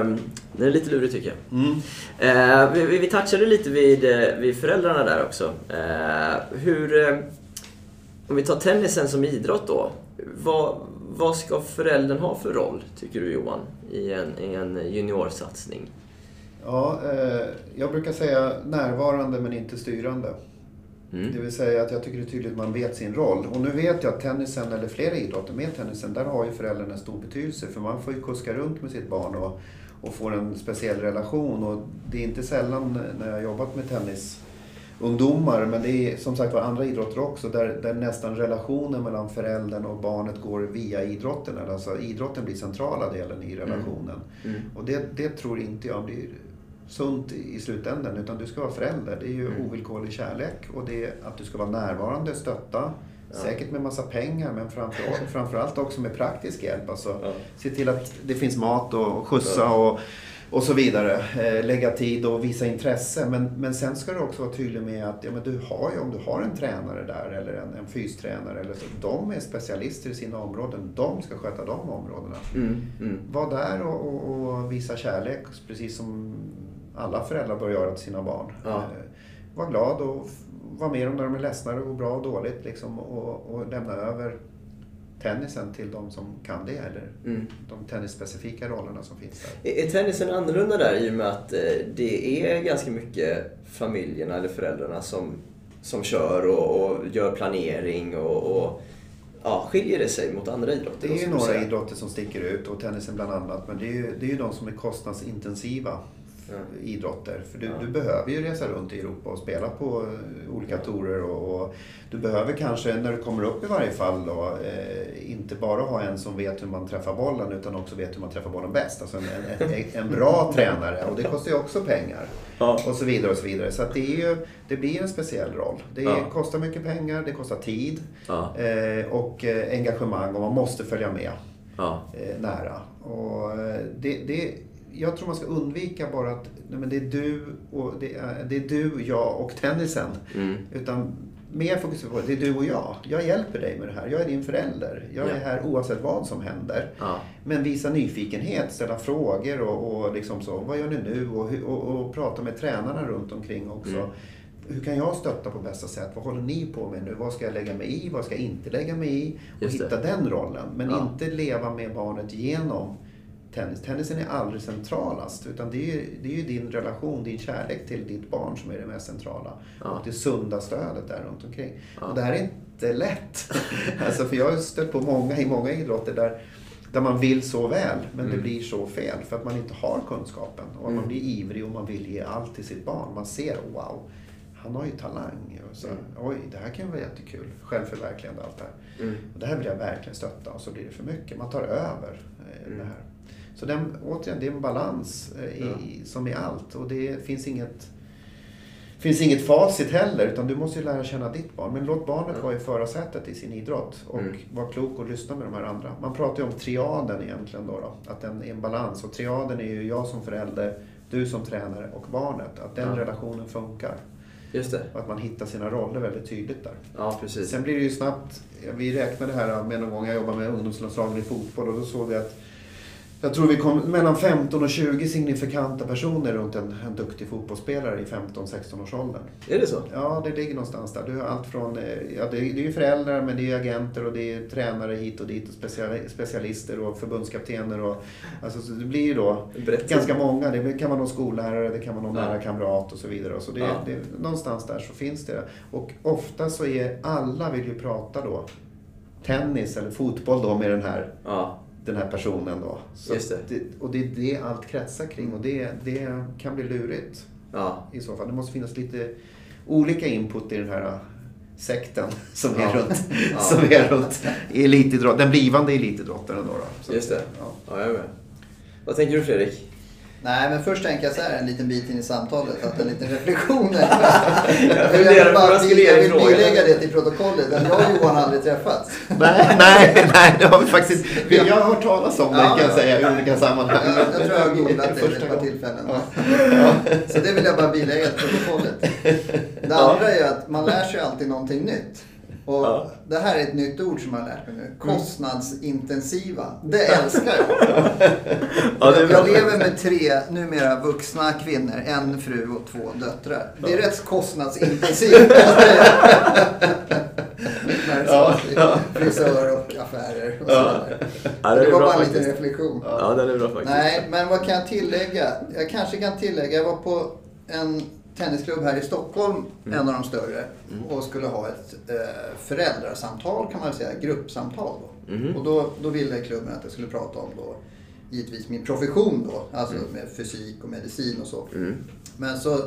Ehm, det är lite lurigt tycker jag. Mm. Eh, vi, vi- touchade lite vid, eh, vid föräldrarna där också. Eh, hur, eh, om vi tar tennisen som idrott då. Vad, vad ska föräldern ha för roll, tycker du Johan, i en, i en juniorsatsning? Ja, eh, jag brukar säga närvarande men inte styrande. Mm. Det vill säga att jag tycker det är tydligt att man vet sin roll. Och nu vet jag att tennisen, eller flera idrotter med tennisen, där har ju föräldrarna en stor betydelse. För man får ju kuska runt med sitt barn och, och får en speciell relation. Och det är inte sällan när jag har jobbat med tennisungdomar, men det är som sagt var andra idrotter också, där, där nästan relationen mellan föräldern och barnet går via idrotten. Alltså idrotten blir centrala delen i relationen. Mm. Och det, det tror inte jag blir sunt i slutändan. Utan du ska vara förälder. Det är ju Mm. ovillkorlig kärlek. Och det är att du ska vara närvarande, stötta. Ja. Säkert med massa pengar men framförallt, framförallt också med praktisk hjälp. Alltså, Ja. Se till att det finns mat och skjutsa och, och så vidare. Eh, lägga tid och visa intresse. Men, men sen ska du också vara tydlig med att ja, men du har ju, om du har en tränare där eller en, en fystränare. Eller så, de är specialister i sina områden. De ska sköta de områdena. Mm. Mm. Var där och, och, och visa kärlek, precis som alla föräldrar bör göra till sina barn. Ja. Eh, Var glad och var med dem när de är ledsna och går bra och dåligt. Liksom, och, och lämna över tennisen till de som kan det, eller Mm. de tennisspecifika rollerna som finns där. Är är tennisen annorlunda där i och med att eh, det är ganska mycket familjerna eller föräldrarna som, som kör och, och gör planering och, och ja, skiljer det sig mot andra idrotter? Det är ju några idrotter som sticker ut och tennisen bland annat. Men det är ju, det är ju de som är kostnadsintensiva Ja. idrotter. För du, Ja. du behöver ju resa runt i Europa och spela på eh, olika tourer. Och, och du behöver kanske, när du kommer upp i varje fall, då, eh, inte bara ha en som vet hur man träffar bollen utan också vet hur man träffar bollen bäst. Alltså en, en, en bra tränare och det kostar ju också pengar. Ja. Och så vidare och så vidare. Så det, är ju, det blir en speciell roll. Det Ja. kostar mycket pengar, det kostar tid eh, och eh, engagemang och man måste följa med eh, nära. Och eh, det, det, jag tror man ska undvika bara att nej, men det är du och det är, det är du, jag och tennisen. Mm. Utan mer fokusera på det är du och jag. Jag hjälper dig med det här. Jag är din förälder. Jag är Ja. här oavsett vad som händer. Ja. Men visa nyfikenhet, ställa frågor och, och liksom så. Vad gör ni nu? Och, och, och prata med tränarna runt omkring också. Mm. Hur kan jag stötta på bästa sätt? Vad håller ni på med nu? Vad ska jag lägga mig i? Vad ska jag inte lägga mig i? Och Just det. hitta den rollen. Men Ja. inte leva med barnet genom tennis. Tennisen är aldrig centralast. Utan det är, ju, det är ju din relation, din kärlek till ditt barn som är det mest centrala. Ja. Och det sunda stödet där runt omkring. Ja. Och det här är inte lätt. alltså, för jag har stött på många i många idrotter där där man vill så väl, men det Mm. blir så fel för att man inte har kunskapen. Och Mm. man blir ivrig och man vill ge allt till sitt barn. Man ser, wow, han har ju talang. Och så, Mm. Oj, det här kan vara jättekul. Självförverkligande allt det här. Mm. Och det här vill jag verkligen stötta och så blir det för mycket. Man tar över eh, Mm. det här. Så den, återigen, det är en balans eh, i, Ja. som i allt. Och det finns inget, finns inget facit heller. Utan du måste ju lära känna ditt barn. Men låt barnet Ja. vara i förarsätet i sin idrott. Och Mm. vara klok och lyssna med de här andra. Man pratar ju om triaden egentligen då, då. Att den är en balans. Och triaden är ju jag som förälder, du som tränare och barnet. Att den Ja. relationen funkar. Just det. Och att man hittar sina roller väldigt tydligt där. Ja, precis. Sen blir det ju snabbt, vi räknade här med någon gång jag jobbade med ungdomslandslagen i fotboll och då såg vi att jag tror vi kom mellan 15 och 20 signifikanta personer runt en, en duktig fotbollsspelare i 15-16 års åldern. Är det så? Ja, det ligger någonstans där. Du har allt från, eh, ja det är, det är ju föräldrar men det är agenter och det är tränare hit och dit och special, specialister och förbundskaptener och alltså så det blir ju då Brett. ganska många. Det kan vara någon skollärare, det kan vara någon Ja. nära kamrat och så vidare. Och Så det, Ja. det, någonstans där så finns det. Och ofta så är alla vill ju prata då tennis eller fotboll då med den här, Ja. Den här personen då. Just det. och det är det allt kretsar kring och det, det kan bli lurigt Ja. i så fall. Det måste finnas lite olika input i den här sekten som är Ja. runt, Ja. som är runt elitidrott, den blivande elitidrottaren. Då, då. Så, Just det. Ja. Ja, jag är med. Vad tänker du Fredrik? Nej, men först tänker jag så här en liten bit in i samtalet, att en liten reflektion. Jag jag vill bara jag vill bilägga det till protokollet. Att jag och Johan aldrig träffats. Nej, nej, nej, det har vi faktiskt. Jag har hört talas om det Ja, kan jag ja. säga i olika sammanhang. Jag, jag tror jag har googlat det vid ett par tillfällen. Ja. Så det vill jag bara bilägga till protokollet. Det andra är att man lär sig alltid någonting nytt. Och Ja. det här är ett nytt ord som jag har lärt mig nu. Kostnadsintensiva. Det älskar jag. Ja, det jag lever med tre numera vuxna kvinnor, en fru och två döttrar. Det är rätt kostnadsintensivt. Ja, ja. Frisör och affärer och Ja. Ja, det det var bara en liten reflektion. Ja, den är bra faktiskt. Nej, men vad kan jag tillägga? Jag kanske kan tillägga, jag var på en tennisklubb här i Stockholm, Mm. en av de större, och skulle ha ett eh, föräldrasamtal kan man säga, gruppsamtal då. Mhm. Och då, då ville klubben att jag skulle prata om då, givetvis min profession då, alltså med fysik och medicin och så. Mm. Men så,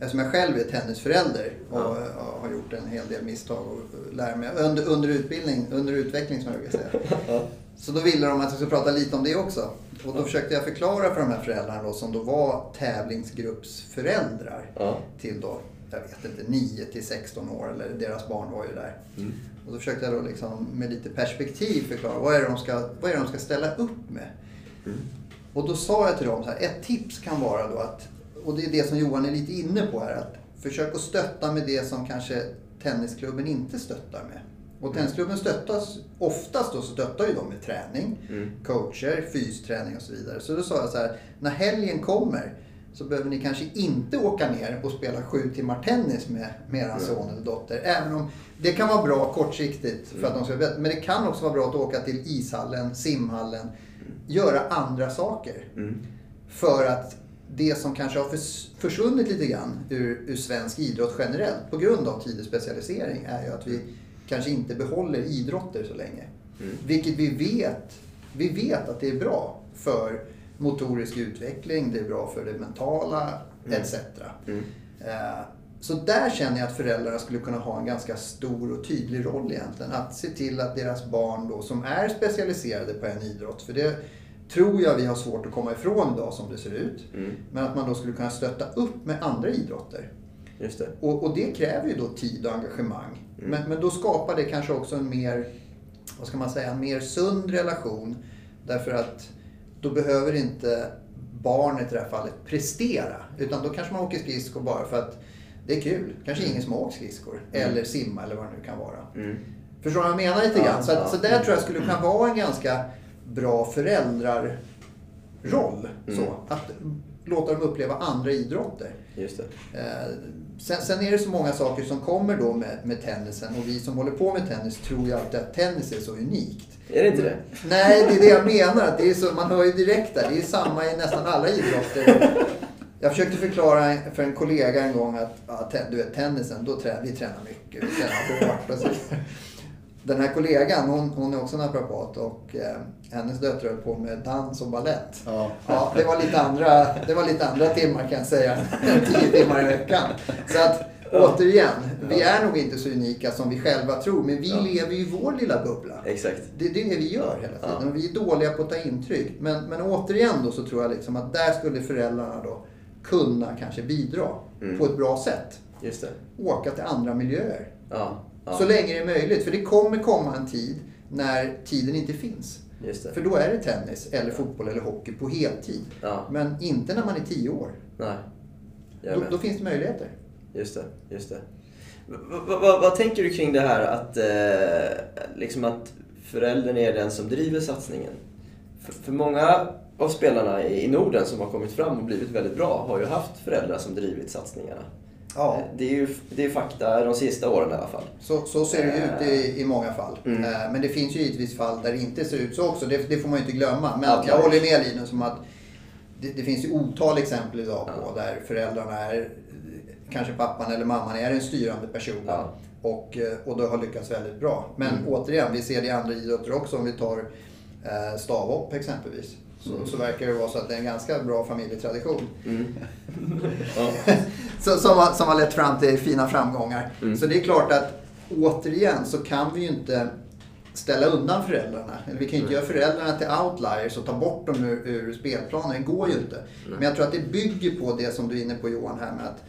eftersom jag själv är tennisförälder och Ja. ja, har gjort en hel del misstag och lär mig under, under utbildning, under utveckling som jag brukar säga. Så då ville de att jag skulle prata lite om det också. Och då försökte jag förklara för de här föräldrarna då, som då var tävlingsgruppsföräldrar Ja. till då, jag vet inte, 9 till 16 år eller deras barn var ju där. Och då försökte jag då liksom med lite perspektiv förklara vad är det de ska, vad är de ska ställa upp med. Och då sa jag till dem så här, ett tips kan vara då att, och det är det som Johan är lite inne på här, att försök att stötta med det som kanske tennisklubben inte stöttar med. Och tennisklubben stöttas, oftast då stöttar ju de med träning, Mm. coacher, fysträning och så vidare. Så då sa jag så här, när helgen kommer så behöver ni kanske inte åka ner och spela sju timmar tennis med, med er son eller dotter. Även om det kan vara bra kortsiktigt för att de ska Men det kan också vara bra att åka till ishallen, simhallen, göra andra saker. Mm. För att det som kanske har förs- försvunnit lite grann ur, ur svensk idrott generellt på grund av tidig specialisering är ju att vi kanske inte behåller idrotter så länge. Vilket vi vet, vi vet att det är bra för motorisk utveckling, det är bra för det mentala etc. Eh, Så där känner jag att föräldrarna skulle kunna ha en ganska stor och tydlig roll egentligen. Att se till att deras barn då som är specialiserade på en idrott, för det tror jag vi har svårt att komma ifrån idag som det ser ut. Men att man då skulle kunna stötta upp med andra idrotter. Just det. Och, och det kräver ju då tid och engagemang. Men, men då skapar det kanske också en mer, vad ska man säga, en mer sund relation. Därför att då behöver inte barnet i det här fallet prestera. Utan då kanske man åker skridskor bara för att det är kul. Kanske ingen som har åkt skridskor. Eller simma eller vad det nu kan vara. Förstår du vad jag menar lite Ja, grann? Så, att, ja. så där tror jag skulle kunna vara en ganska bra föräldrarroll. Så, att låta dem uppleva andra idrotter. Just det. Sen, sen är det så många saker som kommer då med, med tennisen och vi som håller på med tennis tror ju alltid att tennis är så unikt. Är det inte det? Nej, det är det jag menar. Att det är så, man hör ju direkt där. Det är samma i nästan alla idrotter. Jag försökte förklara för en kollega en gång att ja, du vet, tennisen, då trä, vi tränar mycket, vi tränar hårt. Och så. Den här kollegan, hon, hon är också naprapat och eh, hennes döttrar höll på med dans och ballett. Ja. Ja, det var lite andra, det var lite andra timmar kan jag säga. än Tio timmar i veckan. Så att återigen, vi är nog inte så unika som vi själva tror. Men vi lever ju i vår lilla bubbla. Exakt. Det, det är det vi gör hela tiden. Ja. Vi är dåliga på att ta intryck. Men, men återigen då så tror jag liksom att där skulle föräldrarna då kunna kanske bidra Mm. på ett bra sätt. Just det. Åka till andra miljöer. Ja. Ja. Så länge det är möjligt. För det kommer komma en tid när tiden inte finns. För då är det tennis eller fotboll eller hockey på heltid. Ja. Men inte när man är tio år. Nej. Då, då finns det möjligheter. Just det, just det. Va- va- va- vad tänker du kring det här att, eh, liksom att föräldern är den som driver satsningen? För, för många av spelarna i Norden som har kommit fram och blivit väldigt bra har ju haft föräldrar som drivit satsningarna. Ja. Eh, Det är ju det är fakta de sista åren i alla fall. Så, så ser det ut i, i många fall. Mm. Eh, Men det finns ju givetvis fall där det inte ser ut så också. Det, det får man ju inte glömma. Men Ja, jag håller med Linus om att det, det finns ju otal exempel idag på Ja. där föräldrarna är, kanske pappan eller mamman är den styrande personen. Ja. Och, eh, och då har lyckats väldigt bra. Men Mm. återigen, vi ser det i andra idrotter också. Om vi tar stavhopp exempelvis. Så, Mm. så verkar det vara så att det är en ganska bra familjetradition. Ja. Så, som, har, som har lett fram till fina framgångar. Mm. Så det är klart att återigen så kan vi ju inte ställa undan föräldrarna. Eller vi kan ju inte göra föräldrarna till outliers och ta bort dem ur, ur spelplanen. Det går ju inte. Men jag tror att det bygger på det som du är inne på Johan här med att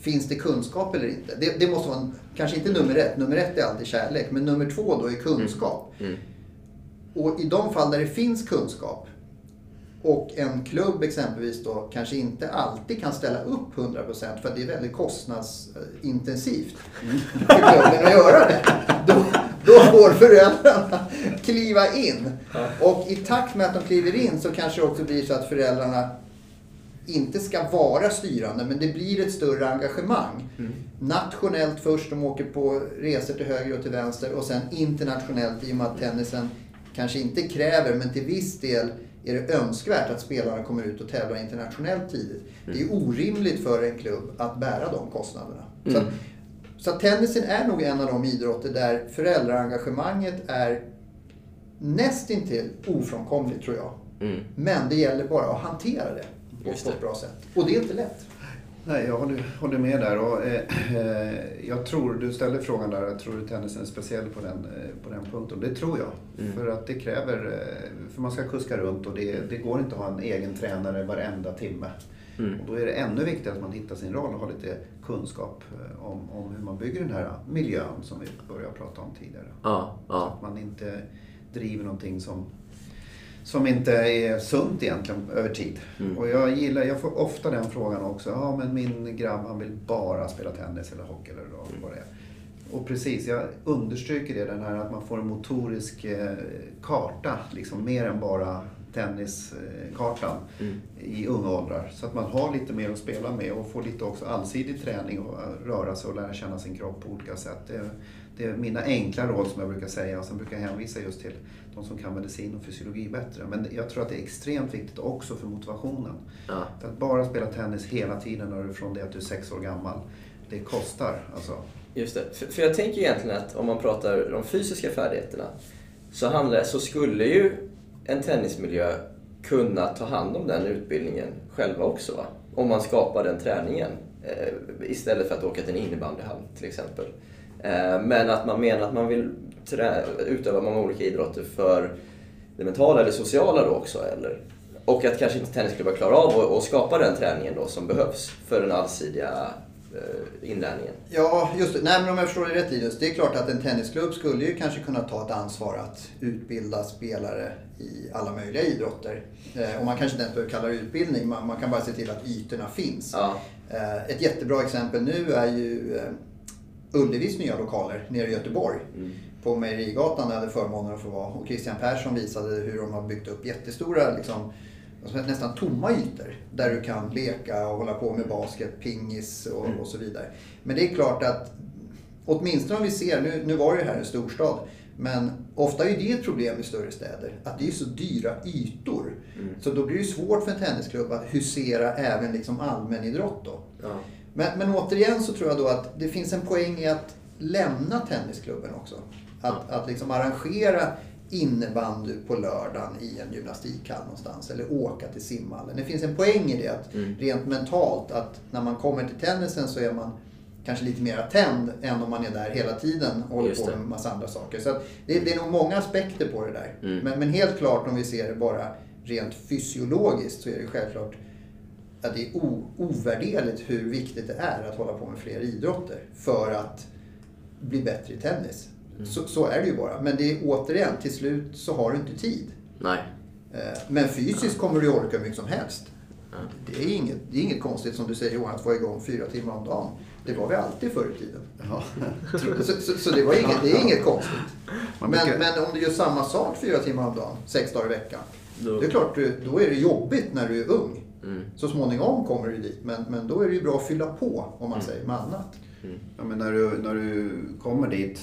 Finns det kunskap eller inte? Det, det måste vara, en, kanske inte nummer ett, nummer ett är alltid kärlek, men nummer två då är kunskap. Mm. Och i de fall där det finns kunskap och en klubb exempelvis då kanske inte alltid kan ställa upp 100% för att det är väldigt kostnadsintensivt för klubben att göra det. Då, då får föräldrarna kliva in. Och i takt med att de kliver in så kanske det också blir så att föräldrarna inte ska vara styrande, men det blir ett större engagemang. Nationellt först, de åker på resor till höger och till vänster och sen internationellt i och med att tennisen kanske inte kräver, men till viss del är det önskvärt att spelarna kommer ut och tävlar internationellt tidigt. Det är orimligt för en klubb att bära de kostnaderna. Så, att, så att tennisen är nog en av de idrotter där föräldraengagemanget är nästintill ofrånkomligt tror jag. Mm. Men det gäller bara att hantera det på, på ett bra sätt. Och det är inte lätt. Nej, jag håller, håller med där. Och, eh, eh, jag tror, du ställde frågan där, jag tror du tennisen är speciell på den, eh, på den punkten. Det tror jag. Mm. För att det kräver, eh, för man ska kuska runt och det, det går inte att ha en egen tränare varenda timme. Mm. Och då är det ännu viktigare att man hittar sin roll och har lite kunskap om, om hur man bygger den här miljön som vi började prata om tidigare. Ja, Så ja. att man inte driver någonting som, som inte är sunt egentligen över tid. Mm. Och jag gillar, jag får ofta den frågan också. Ja men min grabb han vill bara spela tennis eller hockey eller vad det är. Och precis, jag understryker det, den här att man får en motorisk eh, karta, liksom mer än bara tenniskartan Mm. i unga åldrar. Så att man har lite mer att spela med och får lite också allsidig träning och röra sig och lära känna sin kropp på olika sätt. Det, det är mina enkla råd som jag brukar säga och sen brukar jag hänvisa just till de som kan medicin och fysiologi bättre. Men jag tror att det är extremt viktigt också för motivationen. ja. För att bara spela tennis hela tiden när du från det att du är sex år gammal, det kostar. Alltså, Just det. För, för jag tänker egentligen att om man pratar de fysiska färdigheterna så, handlar, så skulle ju en tennismiljö kunna ta hand om den utbildningen själva också. Va? Om man skapar den träningen eh, istället för att åka till en innebandyhall till exempel. Eh, men att man menar att man vill utöva många olika idrotter för det mentala eller sociala då också. Eller? Och att kanske inte tennisklubbar klarar av att, skapa den träningen då som behövs för den allsidiga eh, inlärningen. Ja, just det. Nej, men om jag förstår det rätt Linus. Det är klart att en tennisklubb skulle ju kanske kunna ta ett ansvar att utbilda spelare i alla möjliga idrotter. Eh, och man kanske inte ens behöver kalla det utbildning. Man, man kan bara se till att ytorna finns. Ja. Ett jättebra exempel nu är ju Ullevis nya lokaler nere i Göteborg. På Mejerigatan där jag hade förmånen att få vara. Och Christian Persson visade hur de har byggt upp jättestora, liksom, nästan tomma ytor. Där du kan leka och hålla på med basket, pingis och, och så vidare. Men det är klart att åtminstone om vi ser, nu, nu var det här en storstad, men ofta är det ett problem i större städer. Att det är så dyra ytor. Så då blir det svårt för en tennisklubb att husera även liksom allmänidrott då. Ja. Men, men återigen så tror jag då att det finns en poäng i att lämna tennisklubben också. Att, att liksom arrangera innebandy på lördagen i en gymnastikhall någonstans. Eller åka till simhallen. Det finns en poäng i det att rent mentalt att när man kommer till tennisen så är man kanske lite mer tänd än om man är där hela tiden och håller på med massa andra saker. Så det, det är nog många aspekter på det där. Mm. Men, men helt klart om vi ser det bara rent fysiologiskt så är det självklart att det är o, ovärderligt hur viktigt det är att hålla på med fler idrotter för att bli bättre i tennis. Så, så är det ju bara. Men det är återigen, till slut så har du inte tid. Nej. Eh, Men fysiskt kommer du orka hur mycket som helst. Det är, inget, det är inget konstigt som du säger Johan, att vara igång fyra timmar om dagen. Det var vi alltid förr i tiden. Ja. Så, så, så det, var inget, det är inget konstigt. Men, men om du gör samma sak fyra timmar om dagen, sex dagar i veckan. Då- Det är klart, då är det jobbigt när du är ung. Mm. Så småningom kommer du dit. Men, men då är det ju bra att fylla på, om man säger, med annat. Ja, men när, du, när du kommer dit,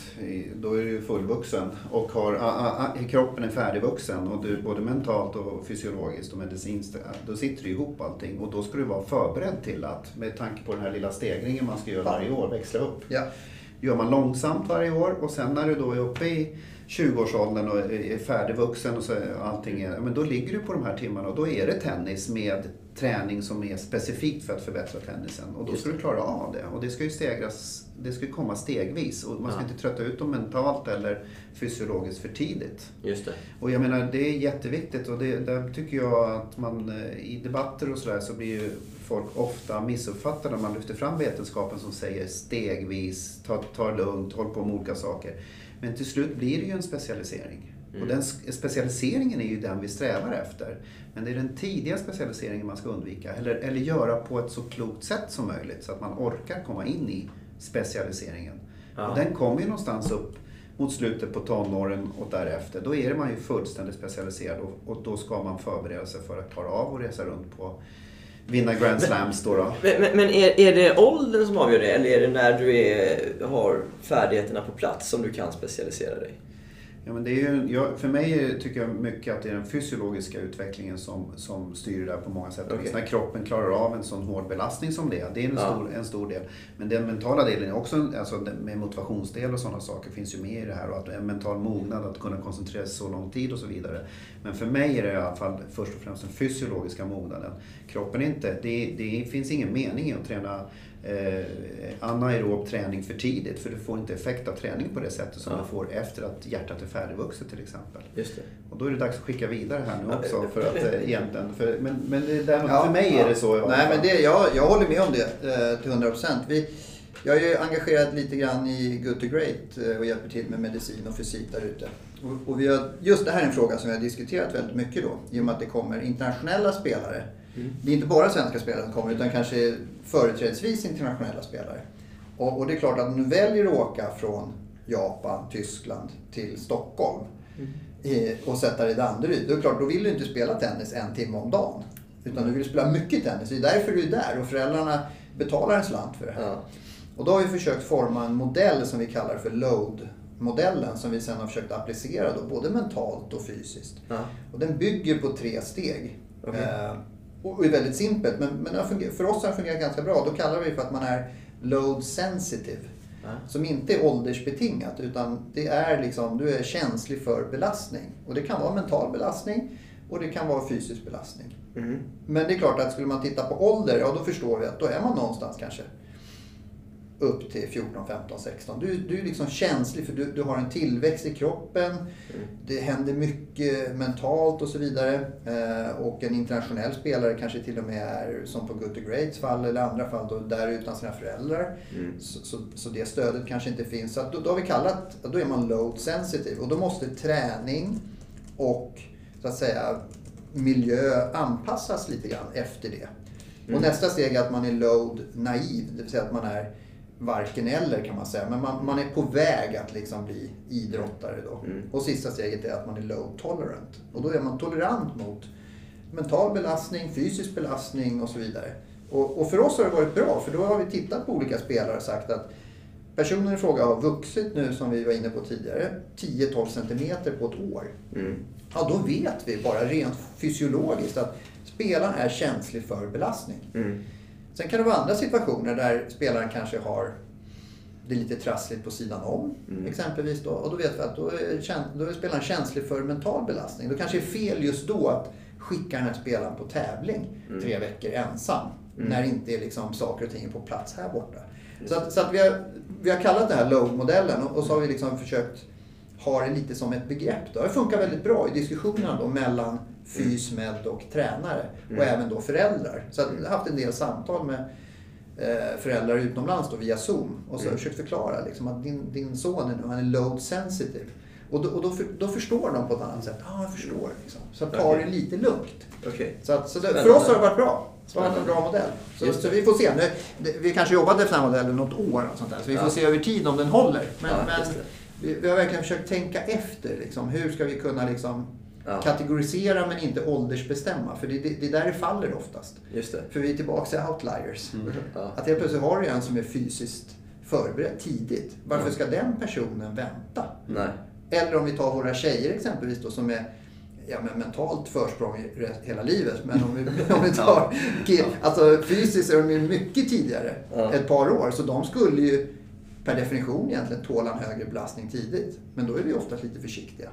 då är du fullvuxen och har, a, a, a, kroppen är färdigvuxen och du både mentalt och fysiologiskt och medicinskt, då sitter du ihop allting och då ska du vara förberedd till att, med tanke på den här lilla stegringen man ska göra varje år, växla upp. Ja. gör man långsamt varje år och sen när du då är uppe i 20-årsåldern och är färdigvuxen och så allting är, men då ligger du på de här timmarna och då är det tennis med träning som är specifikt för att förbättra tennisen. Och då ska du klara av det. Och det ska ju stegras, det ska komma stegvis och man ska Ja. inte trötta ut dem mentalt eller fysiologiskt för tidigt. Just det. Och jag menar, det är jätteviktigt och det, där tycker jag att man eh, i debatter och sådär så blir ju folk ofta missuppfattade när man lyfter fram vetenskapen som säger stegvis, ta, ta lugnt, håll på med olika saker. Men till slut blir det ju en specialisering. Och den specialiseringen är ju den vi strävar efter. Men det är den tidiga specialiseringen man ska undvika. Eller, eller göra på ett så klokt sätt som möjligt så att man orkar komma in i specialiseringen. Ja. Och den kommer ju någonstans upp mot slutet på tonåren och därefter. Då är man ju fullständigt specialiserad och, och då ska man förbereda sig för att klara av att resa runt på vinna Grand Slams då. då. Men, men, men är, är det åldern som avgör det eller är det när du är, har färdigheterna på plats som du kan specialisera dig? Ja, men det är ju, jag, för mig tycker jag mycket att det är den fysiologiska utvecklingen som, som styr det där på många sätt. Okej. När kroppen klarar av en sån hård belastning som det är, det är en, Ja. stor, en stor del. Men den mentala delen är också, en- alltså med motivationsdel och sådana saker finns ju med i det här. Och att en mental mognad, att kunna koncentrera sig så lång tid och så vidare. Men för mig är det i alla fall först och främst den fysiologiska mognaden. Kroppen är inte, det, det finns ingen mening i att träna eh, anaerob träning för tidigt. För du får inte effekt av träning på det sättet som Ja. du får efter att hjärtat är färdigvuxet till exempel. Just det. Och då är det dags att skicka vidare här nu Ja, också. För att, eh, egentligen, för, men men det där, Ja, för mig är det så Nej, fall. men det, jag, jag håller med om det eh, till 100 procent. Jag är ju engagerad lite grann i Good to Great eh, och hjälper till med medicin och fysik där ute. Och, och vi har, just det här är en fråga som vi har diskuterat väldigt mycket då. I och med att det kommer internationella spelare. Det är inte bara svenska spelare som kommer utan kanske företrädesvis internationella spelare. Och, och det är klart att om du väljer att åka från Japan, Tyskland till Stockholm i, och sätta dig i Danderyd. Då är det klart, då vill du inte spela tennis en timme om dagen. Utan du vill spela mycket tennis. Det är därför du är där och föräldrarna betalar en slant för det här. Ja. Och då har vi försökt forma en modell som vi kallar för LOAD-modellen som vi sen har försökt applicera då, både mentalt och fysiskt. Ja. Och den bygger på tre steg. Okej. Och är väldigt simpelt, men, men för oss har det fungerat ganska bra. Då kallar vi det för att man är load sensitive. Som inte är åldersbetingat utan det är liksom, du är känslig för belastning. Och det kan vara mental belastning och det kan vara fysisk belastning. Mm. Men det är klart att skulle man titta på ålder, ja då förstår vi att då är man någonstans kanske upp till 14, 15, 16. Du, du är liksom känslig för du, du har en tillväxt i kroppen. Det händer mycket mentalt och så vidare. Eh, och en internationell spelare kanske till och med är, som på Gutter Greats fall eller andra fall, då, där utan sina föräldrar. Så, så, så det stödet kanske inte finns. Så då, då har vi kallat, då är man load sensitive. Och då måste träning och så att säga miljö anpassas lite grann efter det. Och nästa steg är att man är load naiv, det vill säga att man är varken eller kan man säga. Men man, man är på väg att liksom bli idrottare då. Och sista steget är att man är load tolerant. Och då är man tolerant mot mental belastning, fysisk belastning och så vidare. Och, och för oss har det varit bra för då har vi tittat på olika spelare och sagt att personen i fråga har vuxit nu som vi var inne på tidigare 10-12 centimeter på ett år. Ja, då vet vi bara rent fysiologiskt att spelaren är känslig för belastning. Sen kan det vara andra situationer där spelaren kanske har det är lite trassligt på sidan om. Exempelvis då. Och då vet vi att då är, då är spelaren känslig för mental belastning. Då kanske det är fel just då att skicka den här spelaren på tävling tre veckor ensam. När det inte är liksom saker och ting är på plats här borta. Så, att, så att vi, har, vi har kallat det här load-modellen och, och så har vi liksom försökt ha det lite som ett begrepp. Då. Det funkar väldigt bra i diskussionerna då mellan fysmed och tränare och även då föräldrar. Så jag har haft en del samtal med eh, föräldrar utomlands då via Zoom och så har jag försökt förklara liksom att din, din son är, nu, han är load sensitive. Och, då, och då, för, då förstår de på ett annat sätt. Ja, ah, jag förstår. Liksom. Så ta Okej. det lite lugnt. Okej. Så, att, så det, för oss har det varit bra. Det har varit en bra modell. Så, så vi får se. Nu, vi kanske jobbat efter den här modellen något år och sånt där. Så vi får Ja. se över tid om den håller. Men, Ja, men. Vi, vi har verkligen försökt tänka efter. Liksom, hur ska vi kunna liksom, Ja. kategorisera men inte åldersbestämma? För det, det, det är där det faller oftast. För vi är tillbaka till outliers. Ja. Att helt plötsligt har du en som är fysiskt förberedd tidigt. Varför Ja. ska den personen vänta? Nej. Eller om vi tar våra tjejer exempelvis då som är ja, men mentalt försprång hela livet. Men om vi, om vi tar alltså fysiskt är de ju mycket tidigare. Ja. Ett par år. Så de skulle ju per definition egentligen tåla en högre belastning tidigt. Men då är vi oftast lite försiktiga.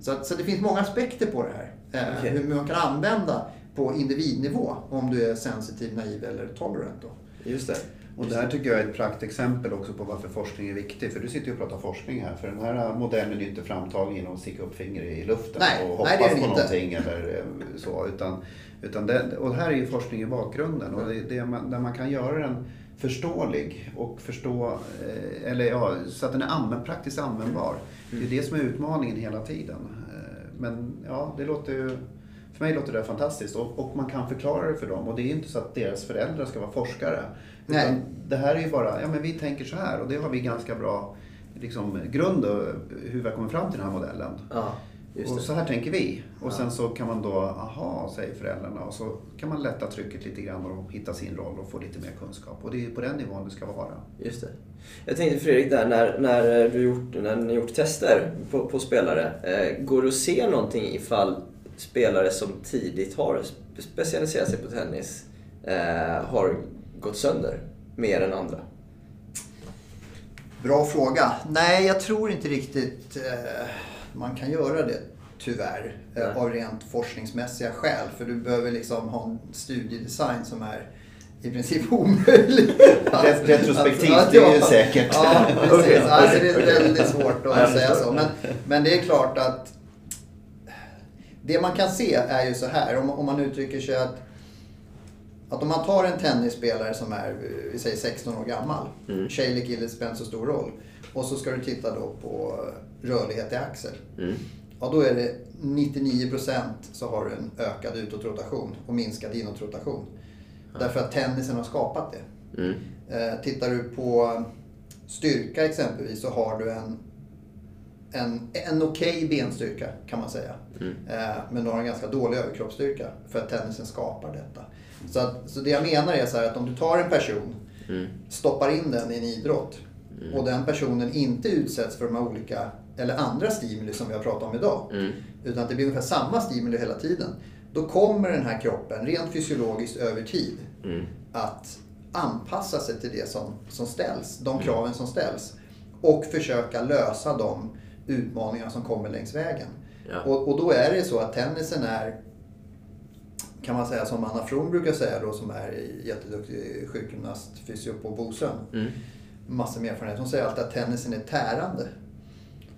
Så, att, så det finns många aspekter på det här. Eh, Okej. Hur man kan använda på individnivå om du är sensitiv, naiv eller tolerant. Då. Just det. Och det här tycker jag är ett praktexempel också på varför forskning är viktig. För du sitter ju och pratar forskning här. För den här modellen är inte framtagen genom att sticka upp fingret i luften Nej, och hoppas nej, på inte. någonting eller eh, så. Utan, utan det, och här är ju forskning i bakgrunden. Och det, det man, där man kan göra den förståelig och förstå, eh, eller ja, så att den är använd, praktiskt användbar. Det är det som är utmaningen hela tiden. Eh, Men ja, det låter ju för mig låter det fantastiskt och, och man kan förklara det för dem. Och det är inte så att deras föräldrar ska vara forskare. Nej. Det här är ju bara, ja men vi tänker så här och det har vi ganska bra liksom, grund hur vi har kommit fram till den här modellen. Ja, och så här tänker vi. Och Ja. sen så kan man då, aha, säger föräldrarna. Och så kan man lätta trycket lite grann och hitta sin roll och få lite mer kunskap. Och det är på den nivån det ska vara. Just det. Jag tänkte Fredrik, där, när, när, du gjort, när ni gjort tester på, på spelare, eh, går det att se någonting ifall spelare som tidigt har spe- specialiserat sig på tennis eh, har gått sönder mer än andra? Bra fråga. Nej, jag tror inte riktigt eh, man kan göra det. Tyvärr. Eh, av rent forskningsmässiga skäl. För du behöver liksom ha en studiedesign som är i princip omöjlig. Ret- retrospektivt, att- det är ju ja. säkert. Ja, precis. Alltså, det är väldigt svårt Ja, att säga så. Men, men det är klart att det man kan se är ju så här, om, om man uttrycker sig att att om man tar en tennisspelare som är, vi säger 16 år gammal, Mm. tjej eller kille spelar inte så stor roll. Och så ska du titta då på rörlighet i axel. Mm. Ja, då är det 99% så har du en ökad utåtrotation och minskad inåtrotation. Därför att tennisen har skapat det. Mm. Eh, tittar du på styrka exempelvis så har du en, en, en okej benstyrka kan man säga. Eh, men du har en ganska dålig överkroppsstyrka för att tennisen skapar detta. Så, att, så det jag menar är så här att om du tar en person, stoppar in den i en idrott och den personen inte utsätts för de här olika, eller andra stimuli som vi har pratat om idag. Utan att det blir ungefär samma stimuli hela tiden. Då kommer den här kroppen rent fysiologiskt över tid att anpassa sig till det som, som ställs, de kraven som ställs. Och försöka lösa de utmaningar som kommer längs vägen. Ja. Och, och då är det så att tennisen är, kan man säga som Anna From brukar säga då, som är jätteduktig sjukgymnast, fysio på Bosön. Mm. Massor med erfarenhet. Hon säger alltid att tennisen är tärande.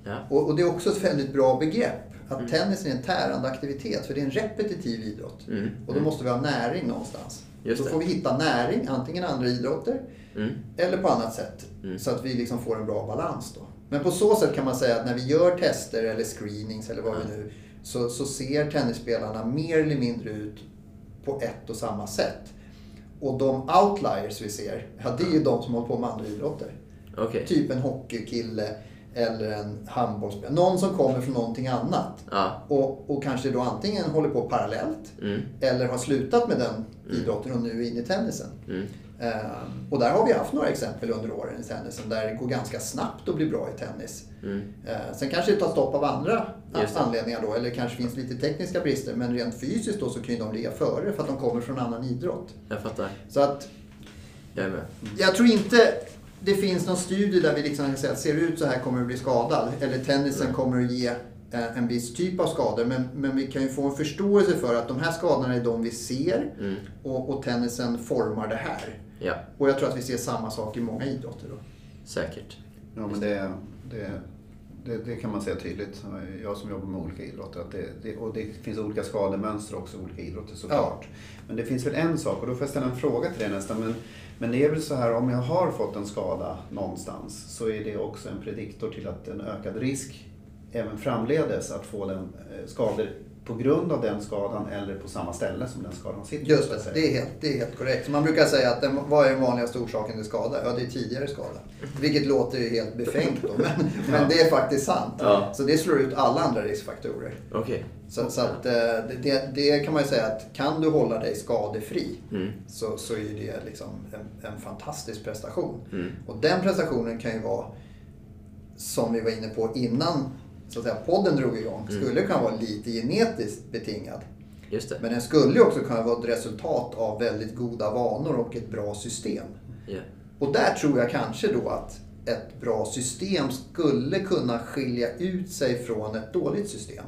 Ja. Och, och det är också ett väldigt bra begrepp. Att Mm. tennisen är en tärande aktivitet, för det är en repetitiv idrott. Mm. Och då måste vi ha näring någonstans. Just då det. får vi hitta näring, antingen andra idrotter Mm. eller på annat sätt. Mm. Så att vi liksom får en bra balans då. Men på så sätt kan man säga att när vi gör tester eller screenings eller vad vi nu så, så ser tennisspelarna mer eller mindre ut på ett och samma sätt. Och de outliers vi ser, ja, det är ju de som håller på med andra idrotter. Okej. Typ en hockeykille eller en handbollsspelare. Någon som kommer från någonting annat. Ja. Och, och kanske då antingen håller på parallellt Mm. eller har slutat med den idrotten och nu är inne i tennisen. Mm. Eh, och där har vi haft några exempel under åren i tennisen där det går ganska snabbt att bli bra i tennis. Mm. Eh, sen kanske det tar stopp av andra anledningar då, eller kanske finns lite tekniska brister, men rent fysiskt då så kan ju de ligga före för att de kommer från annan idrott. Jag fattar. Så att Jag är med. jag tror inte det finns någon studie där vi liksom kan säga att ser det ut så här kommer du bli skadad. Eller tennisen kommer att ge eh, en viss typ av skador. Men, men vi kan ju få en förståelse för att de här skadorna är de vi ser Mm. och, och tennisen formar det här. Ja, Och jag tror att vi ser samma sak i många idrotter då. säkert. Ja, men det, det, det, det kan man säga tydligt. Jag som jobbar med olika idrotter. Att det, det, och det finns olika skademönster också i olika idrotter såklart. Men det finns väl en sak, och då får jag ställa en fråga till dig nästan. Men, men det är väl så här, om jag har fått en skada någonstans så är det också en prediktor till att en ökad risk även framledes att få den eh, skador på grund av den skadan eller på samma ställe som den skadan sitter. Just det, det är helt, det är helt korrekt. Så man brukar säga att den, vad är den vanligaste orsaken till skada? Ja, det är tidigare skada. Vilket låter ju helt befängt då, men, men det är faktiskt sant. Ja. Så det slår ut alla andra riskfaktorer. Okej. Så, så att, eh, det, det, kan man ju säga att kan du hålla dig skadefri Mm. så, så är det liksom en, en fantastisk prestation. Mm. Och den prestationen kan ju vara, som vi var inne på innan så att säga, podden drog igång, Mm. skulle kunna vara lite genetiskt betingad. Men den skulle också kunna vara ett resultat av väldigt goda vanor och ett bra system. Ja. Och där tror jag kanske då att ett bra system skulle kunna skilja ut sig från ett dåligt system.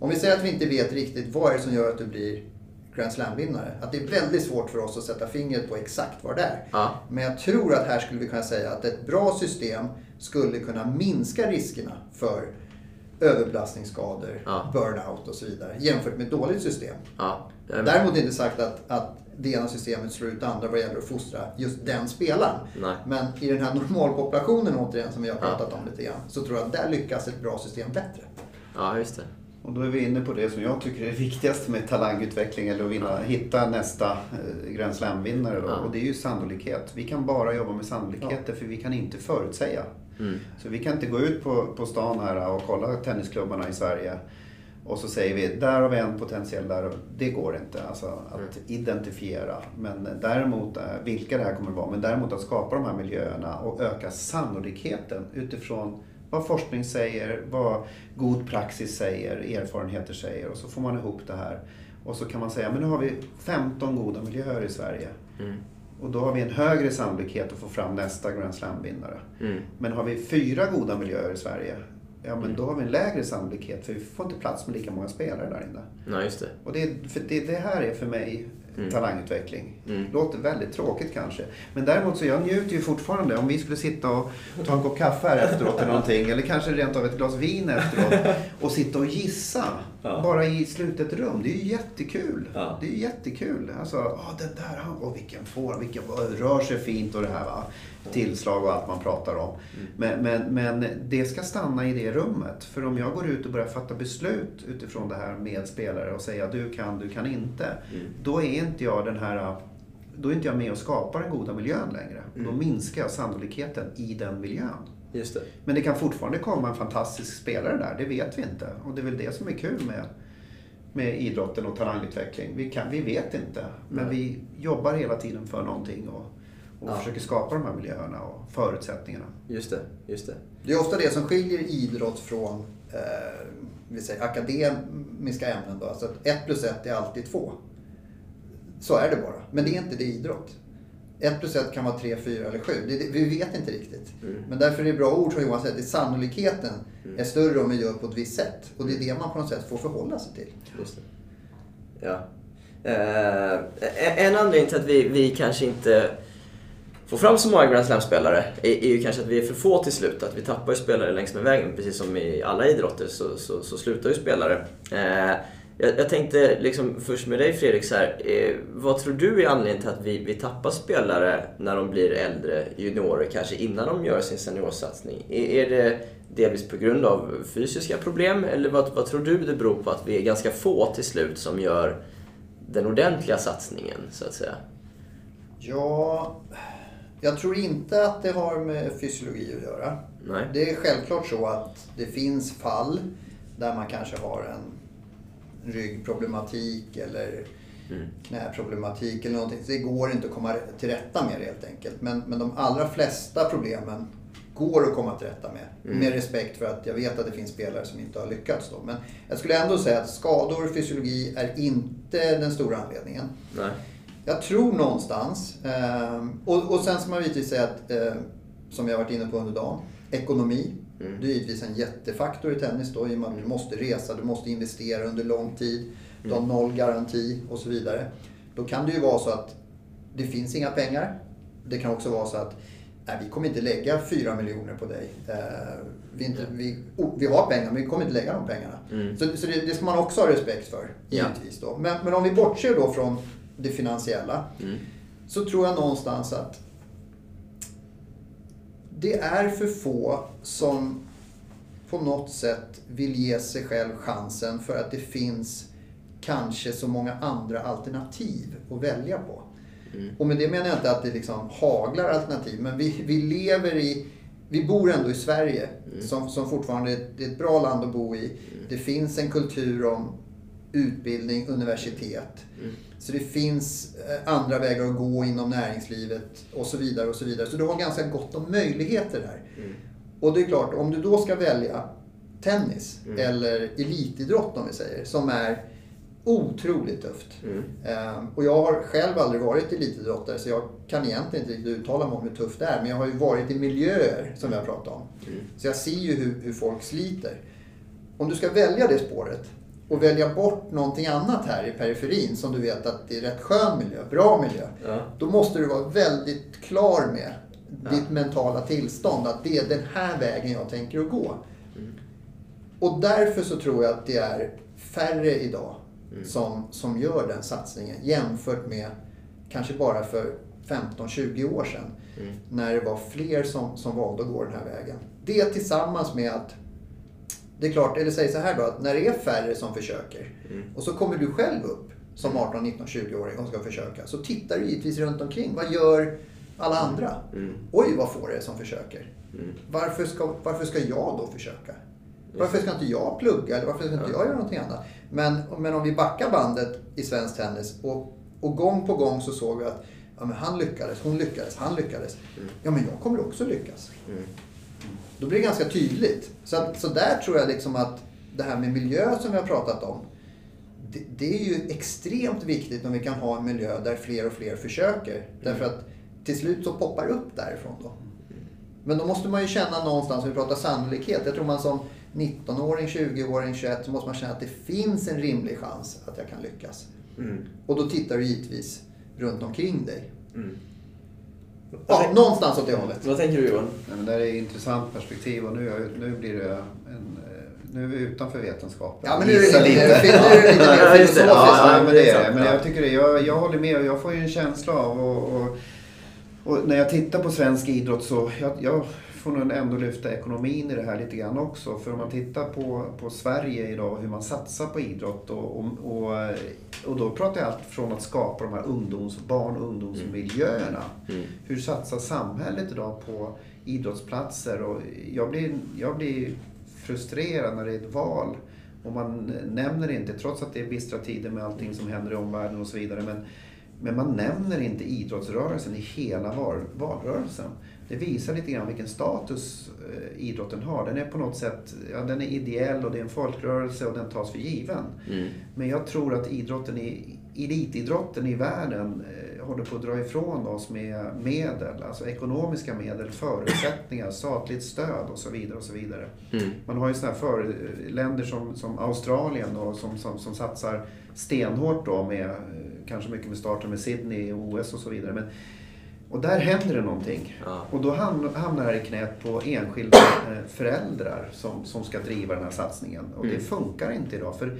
Om vi säger att vi inte vet riktigt vad är det som gör att du blir Grand Slam-vinnare. Att det är väldigt svårt för oss att sätta fingret på exakt vad det är. Ja. Men jag tror att här skulle vi kunna säga att ett bra system skulle kunna minska riskerna för överbelastningsskador, Ja. burnout och så vidare jämfört med ett dåligt system. Ja. Däremot inte sagt att, att det ena systemet slår ut det andra vad gäller att fostra just den spelaren. Nej. Men i den här normalpopulationen återigen som vi har Ja. pratat om lite grann. Så tror jag att där lyckas ett bra system bättre. Ja, just det. Och då är vi inne på det som jag tycker är det viktigaste med talangutveckling eller att vinna, hitta nästa eh, Grand Slam-vinnare. Ja. Och det är ju sannolikhet. Vi kan bara jobba med sannolikheter för vi kan inte förutsäga. Mm. Så vi kan inte gå ut på, på stan här och kolla tennisklubbarna i Sverige och så säger vi där har vi en potentiell där. Det går inte alltså, att identifiera. Men däremot eh, vilka det här kommer att vara. Men däremot att skapa de här miljöerna och öka sannolikheten utifrån vad forskning säger, vad god praxis säger, erfarenheter säger och så får man ihop det här. Och så kan man säga, men nu har vi 15 goda miljöer i Sverige. Mm. Och då har vi en högre sannolikhet att få fram nästa Grand Slam-vinnare. Mm. Men har vi fyra goda miljöer i Sverige, ja men då har vi en lägre sannolikhet för vi får inte plats med lika många spelare där inne. Ja, just det. Och det, för det, det här är för mig Mm. talangutveckling. Mm. Låter väldigt tråkigt kanske. Men däremot så jag njuter ju fortfarande. Om vi skulle sitta och ta en kopp kaffe här efteråt eller någonting. Eller kanske rent av ett glas vin efteråt. Och sitta och gissa. Ja. Bara i slutet rum. Det är ju jättekul. Ja. Det är ju jättekul. Alltså, ah, den där, han, åh vilken får, vilken rör sig fint och det här va. Tillslag och allt man pratar om. Mm. Men, men, men det ska stanna i det rummet. För om jag går ut och börjar fatta beslut utifrån det här med spelare och säga du kan, du kan inte. Mm. Då är inte jag den här då är inte jag med och skapar den goda miljön längre. Och Då Mm. minskar jag sannolikheten i den miljön. Just det. Men det kan fortfarande komma en fantastisk spelare där, det vet vi inte. Och det är väl det som är kul med, med idrotten och talangutveckling. Vi, kan, vi vet inte, men Nej. vi jobbar hela tiden för någonting och, och Ja. försöker skapa de här miljöerna och förutsättningarna. Just det. Just det. Det är ofta det som skiljer idrott från eh, vi säger, akademiska ämnen. Då. Alltså att ett plus ett är alltid två. Så är det bara. Men det är inte det idrott. 1 plus 1 kan vara 3, 4 eller 7. Det, det, vi vet inte riktigt. Men därför är det bra ord som Johan säger, att sannolikheten är större om vi gör på ett visst sätt. Och det är det man på något sätt får förhålla sig till. Ja. Eh, en anledning till att vi, vi kanske inte får fram så många Grand Slam-spelare är, är ju kanske att vi är för få till slut. Att vi tappar ju spelare längs med vägen. Precis som i alla idrotter så, så, så slutar ju spelare. Eh, jag, jag tänkte liksom först med dig Fredrik, så här, eh, vad tror du är anledningen till att vi, vi tappar spelare när de blir äldre, juniorer kanske, innan de gör sin seniorsatsning? Är, är det delvis på grund av fysiska problem eller vad, vad tror du det beror på att vi är ganska få till slut som gör den ordentliga satsningen, så att säga? Ja, jag tror inte att det har med fysiologi att göra. Nej. Det är självklart så att det finns fall där man kanske har en ryggproblematik eller knäproblematik eller någonting. Så det går inte att komma till rätta med det helt enkelt. Men, men de allra flesta problemen går att komma till rätta med. Med respekt för att jag vet att det finns spelare som inte har lyckats då. Men jag skulle ändå säga att skador och fysiologi är inte den stora anledningen. Nej. Jag tror någonstans, eh, och, och sen ska man givetvis säga att, eh, som jag varit inne på under dagen, ekonomi. Det är givetvis en jättefaktor i tennis då i och med att du måste resa, du måste investera under lång tid, du har noll garanti och så vidare. Då kan det ju vara så att det finns inga pengar. Det kan också vara så att nej, vi kommer inte lägga 4 miljoner på dig. Eh, vi, inte, vi, oh, vi har pengar men vi kommer inte lägga de pengarna. Så, så det, det ska man också ha respekt för, givetvis. Då. Men, men om vi bortser då från det finansiella så tror jag någonstans att det är för få som på något sätt vill ge sig själv chansen för att det finns kanske så många andra alternativ att välja på. Och med det menar jag inte att det liksom haglar alternativ, men vi, vi lever i, vi bor ändå i Sverige som, som fortfarande är ett, är ett bra land att bo i. Det finns en kultur om utbildning, universitet. Så det finns eh, andra vägar att gå inom näringslivet och så vidare. och Så vidare. Så du har ganska gott om möjligheter där. Och det är klart, om du då ska välja tennis eller elitidrott om vi säger, som är otroligt tufft. Ehm, och jag har själv aldrig varit elitidrottare så jag kan egentligen inte riktigt uttala mig om hur tufft det är. Men jag har ju varit i miljöer som vi har pratat om. Så jag ser ju hur, hur folk sliter. Om du ska välja det spåret och välja bort någonting annat här i periferin som du vet att det är rätt skön miljö, bra miljö. Ja. Då måste du vara väldigt klar med ditt mentala tillstånd. Att det är den här vägen jag tänker att gå. Och därför så tror jag att det är färre idag som, som gör den satsningen jämfört med kanske bara för 15-20 år sedan. När det var fler som, som valde att gå den här vägen. Det tillsammans med att det är klart, eller säg så här då, att när det är färre som försöker och så kommer du själv upp som 18, 19, 20-åring och ska försöka. Så tittar du givetvis runt omkring. Vad gör alla andra? Oj, vad får det som försöker? Varför, ska, varför ska jag då försöka? Varför ska inte jag plugga eller varför ska inte jag göra någonting annat? Men, men om vi backar bandet i svensk tennis och, och gång på gång så såg vi att ja, men han lyckades, hon lyckades, han lyckades. Ja, men jag kommer också lyckas. Då blir det ganska tydligt. Så, att, så där tror jag liksom att det här med miljö som vi har pratat om. Det, det är ju extremt viktigt om vi kan ha en miljö där fler och fler försöker. Därför att till slut så poppar det upp därifrån då. Men då måste man ju känna någonstans, om vi pratar sannolikhet. Jag tror man som 19-åring, 20-åring, 21 så måste man känna att det finns en rimlig chans att jag kan lyckas. Och då tittar du givetvis runt omkring dig. Ja, någonstans åt det hållet. Vad tänker du Johan? Nej, men det är ett intressant perspektiv och nu, nu blir det en, eh, nu är vi utanför vetenskapen. Ja, men nu är det lite, mer filosofiskt. Ja, Ja, men det är sant. det. Men Ja. jag tycker det. Jag, jag håller med och jag får ju en känsla av och, och, och när jag tittar på svensk idrott så jag, jag får nog ändå lyfta ekonomin i det här lite grann också. För om man tittar på, på Sverige idag, hur man satsar på idrott och, och, och, och då pratar jag allt från att skapa de här ungdoms, barn och ungdomsmiljöerna. Hur satsar samhället idag på idrottsplatser? Och jag, blir, jag blir frustrerad när det är ett val och man nämner inte, trots att det är bistra tider med allting som händer i omvärlden och så vidare, men, men man nämner inte idrottsrörelsen i hela val, valrörelsen. Det visar lite grann vilken status eh, idrotten har. Den är på något sätt, ja, den är ideell och det är en folkrörelse och den tas för given. Men jag tror att idrotten i elitidrotten i världen eh, håller på att dra ifrån oss med medel, alltså ekonomiska medel, förutsättningar, statligt stöd och så vidare. och så vidare. Mm. Man har ju sådana här för, länder som, som Australien då, som, som, som satsar stenhårt då med, eh, kanske mycket med starten med Sydney, OS och så vidare. Men, och där händer det någonting. Ja. Och då ham- hamnar det i knät på enskilda eh, föräldrar som, som ska driva den här satsningen. Och det Mm. funkar inte idag. För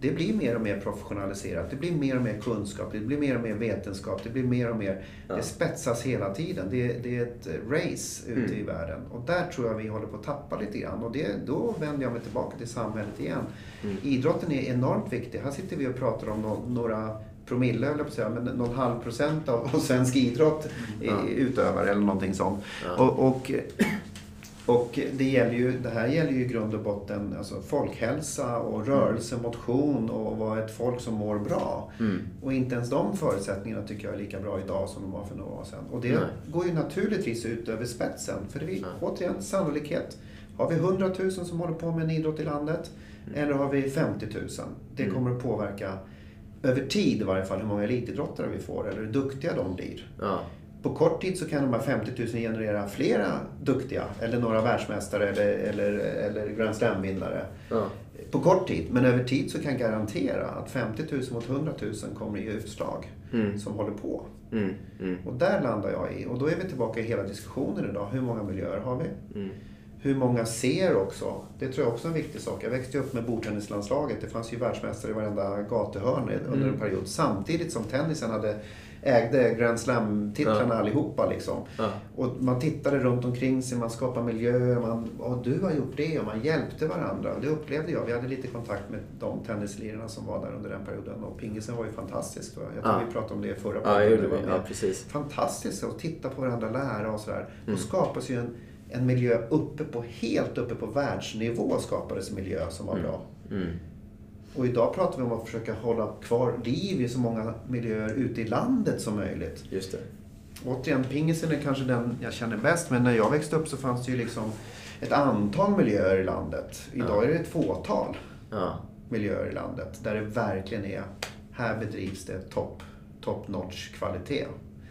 det blir mer och mer professionaliserat. Det blir mer och mer kunskap. Det blir mer och mer vetenskap. Det blir mer och mer... Ja. Det spetsas hela tiden. Det, det är ett race ute Mm. i världen. Och där tror jag vi håller på att tappa lite grann. Och det, då vänder jag mig tillbaka till samhället igen. Mm. Idrotten är enormt viktig. Här sitter vi och pratar om nå- några promille, att säga, men någon halv procent av, av svensk idrott Ja. utövare eller någonting sånt. Ja. Och, och, och det, gäller ju, det här gäller ju i grund och botten alltså folkhälsa och rörelse, motion och vara ett folk som mår bra. Mm. Och inte ens de förutsättningarna tycker jag är lika bra idag som de var för några år sedan. Och det Nej. går ju naturligtvis ut över spetsen. För det är Ja. återigen sannolikhet. Har vi 100 000 som håller på med en idrott i landet eller har vi 50 000? Det Mm. kommer att påverka över tid i varje fall hur många elitidrottare vi får eller hur duktiga de blir. Ja. På kort tid så kan de här 50 000 generera flera duktiga eller några världsmästare eller, eller, eller Grand Slam-vinnare. Ja. På kort tid, men över tid så kan jag garantera att 50 000 mot 100 000 kommer ge utslag Mm. som håller på. Mm. Mm. Och där landar jag i. Och då är vi tillbaka i hela diskussionen idag. Hur många miljöer har vi? Hur många ser också? Det tror jag också är en viktig sak. Jag växte upp med bordtennislandslaget. Det fanns ju världsmästare i varenda gatuhörn under Mm. en period. Samtidigt som tennisen hade, ägde Grand Slam-titlarna Ja. allihopa. Liksom. Ja. Och man tittade runt omkring sig, man skapade miljöer. Man, och du har gjort det och man hjälpte varandra. Och det upplevde jag. Vi hade lite kontakt med de tennislirarna som var där under den perioden. Och pingisen var ju fantastisk. Jag tror Ja. vi pratade om det i förra Ja, podden. gjorde Det var Ja, precis. fantastiskt att titta på varandra, lära och sådär. Då Mm. skapas ju en, en miljö uppe på, helt uppe på världsnivå skapades en miljö som var bra. Mm. Och idag pratar vi om att försöka hålla kvar liv i så många miljöer ute i landet som möjligt. Just det. Återigen, pingisen är kanske den jag känner bäst, men när jag växte upp så fanns det ju liksom ett antal miljöer i landet. Idag är det ett fåtal Ja. miljöer i landet där det verkligen är, här bedrivs det top, top notch kvalitet.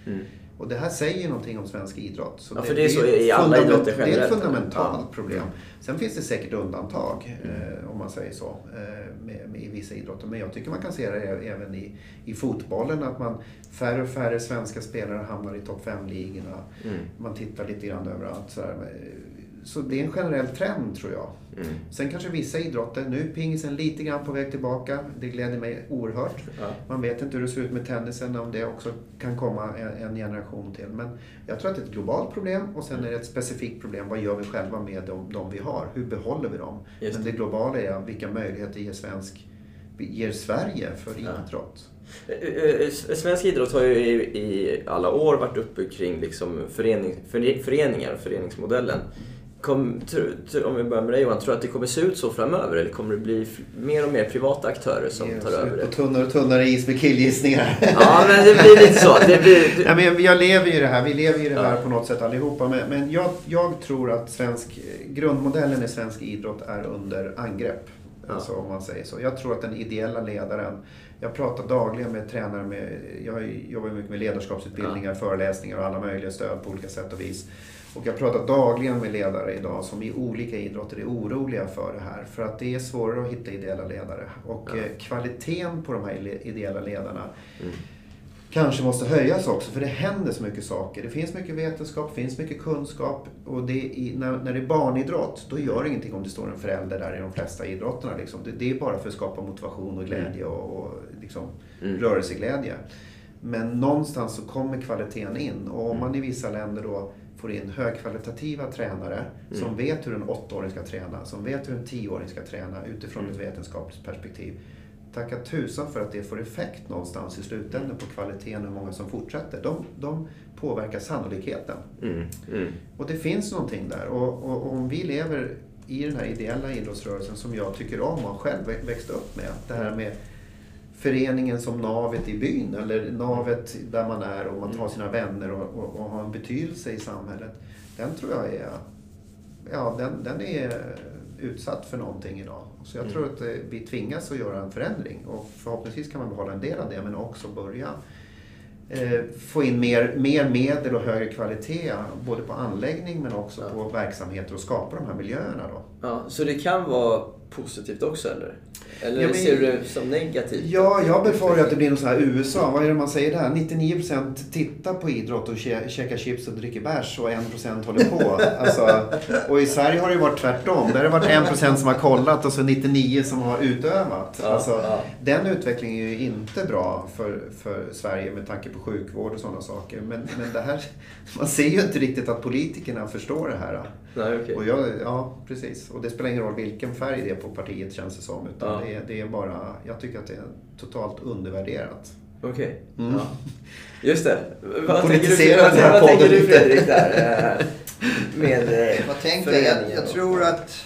Mm. Och det här säger någonting om svensk idrott. Så Ja, för det är så i alla idrotter Det är ett generellt, fundamentalt ja. problem. Sen finns det säkert undantag, eh, om man säger så, eh, med, med, i vissa idrotter. Men jag tycker man kan se det även i, i fotbollen, att man färre och färre svenska spelare hamnar i topp 5-ligorna. Mm. Man tittar lite grann överallt. Så, här. Så det är en generell trend, tror jag. Mm. Sen kanske vissa idrotter, nu är pingisen lite grann på väg tillbaka. Det gläder mig oerhört. Ja. Man vet inte hur det ser ut med tennisen, om det också kan komma en, en generation till. Men jag tror att det är ett globalt problem och sen är det ett specifikt problem. Vad gör vi själva med de, de vi har? Hur behåller vi dem? Just Men det globala är vilka möjligheter ger, svensk, ger Sverige för idrott? Eh, eh, Svensk idrott har ju i, alla år varit uppe kring liksom förening, före- föreningar, föreningsmodellen. Kom, om vi börjar med dig Johan, tror du att det kommer se ut så framöver eller kommer det bli mer och mer privata aktörer som tar över det? på tunnare och tunnare is med killgissningar. Ja, men det blir lite så. Det blir, Ja, men jag, lever ju det här, vi lever ju det här Ja. på något sätt allihopa. Men, men jag, jag tror att svensk, grundmodellen i svensk idrott är under angrepp. Ja. Alltså om man säger så. Jag tror att den ideella ledaren, jag pratar dagligen med tränare, med, jag jobbar mycket med ledarskapsutbildningar, föreläsningar och alla möjliga stöd på olika sätt och vis. Och jag pratar dagligen med ledare idag som i olika idrotter är oroliga för det här. För att det är svårare att hitta ideella ledare. Och Ja. eh, kvaliteten på de här ideella ledarna Mm. kanske måste höjas också för det händer så mycket saker. Det finns mycket vetenskap, det finns mycket kunskap och det i, när, när det är barnidrott då gör det ingenting om det står en förälder där i de flesta idrotterna. Liksom. Det, det är bara för att skapa motivation och glädje och, och liksom, Mm. rörelseglädje. Men någonstans så kommer kvaliteten in och om man i vissa länder då får in högkvalitativa tränare som vet hur en åttaåring ska träna, som vet hur en tioåring ska träna utifrån ett vetenskapligt perspektiv. Tacka tusan för att det får effekt någonstans i slutändan på kvaliteten och hur många som fortsätter. De, de påverkar sannolikheten. mm, mm, Och det finns någonting där. Och, och, och om vi lever i den här ideella idrottsrörelsen som jag tycker om och själv vä- växte upp med. Det här med föreningen som navet i byn eller navet där man är och man tar sina vänner och, och, och har en betydelse i samhället. Den tror jag är, ja den, den är, utsatt för någonting idag. Så jag Mm. tror att eh, vi tvingas att göra en förändring och förhoppningsvis kan man behålla en del av det men också börja eh, få in mer, mer medel och högre kvalitet både på anläggning men också på verksamheter och skapa de här miljöerna. Då. Ja, så det kan vara positivt också eller? Eller Ja, men- ser du det som negativt? Ja, jag befarar att det blir något så här USA. Vad är det man säger där? 99% tittar på idrott och kä- käkar chips och dricker bärs och 1% håller på. Alltså, och i Sverige har det ju varit tvärtom. Där har det varit 1% som har kollat och så 99% som har utövat. Ja, alltså, ja. Den utvecklingen är ju inte bra för, för Sverige med tanke på sjukvård och sådana saker. Men, men det här, man ser ju inte riktigt att politikerna förstår det här. Nej, okej. Och jag, ja, precis. Och det spelar ingen roll vilken färg det är på partiet känns det som. Utan Ja. det, är, det är bara, jag tycker att det är totalt undervärderat. Okej. Mm. Ja. Just det. Vad tänker du, vad, vad tänker du. Fredrik där? eh, Med eh, Vad tänker jag? Jag, tror att...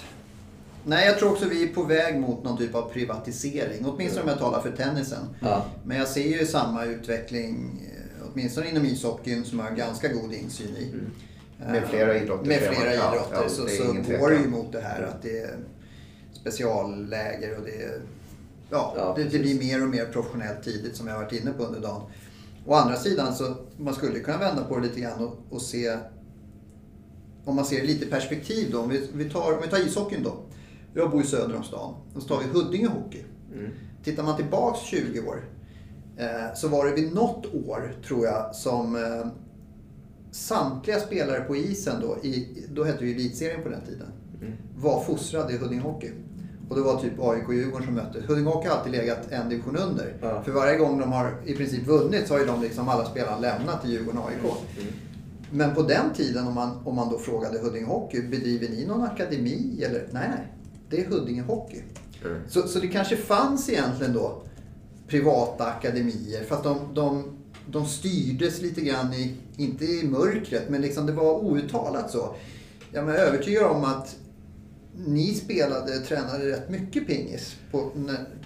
Nej, jag tror också vi är på väg mot någon typ av privatisering. Åtminstone om jag talar för tennisen. Ja. Men jag ser ju samma utveckling, eh, åtminstone inom ishockeyn, som jag har ganska god insyn i. Eh, Med flera idrotter, Med flera Ja, idrotter ja, så, är så ingen går det ju mot det här att det är specialläger och det är... Ja, Ja, det, det blir mer och mer professionellt tidigt som jag har varit inne på under dagen. Å andra sidan så man skulle kunna vända på det lite grann och, och se om man ser lite perspektiv då. Om vi, vi, tar, om vi tar ishockeyn då. Jag bor i söder om stan. Och så tar vi Huddinge Hockey. Mm. Tittar man tillbaks 20 år eh, så var det vid något år, tror jag, som eh, samtliga spelare på isen då, i, då hette det ju elitserien på den tiden, Mm. var fostrade i Huddinge Hockey. Och det var typ AIK och Djurgården som möttes. Huddinge Hockey har alltid legat en division under. Ja. För varje gång de har i princip vunnit så har ju de liksom alla spelarna lämnat till Djurgården och AIK. Mm. Men på den tiden om man, om man då frågade Huddinge Hockey, bedriver ni någon akademi? Eller, nej, nej. Det är Huddinge Hockey. Mm. Så, så det kanske fanns egentligen då privata akademier. Fast de, de, de styrdes lite grann i, inte i mörkret, men liksom det var outtalat så. Jag är övertygad om att ni spelade, tränade rätt mycket pingis på,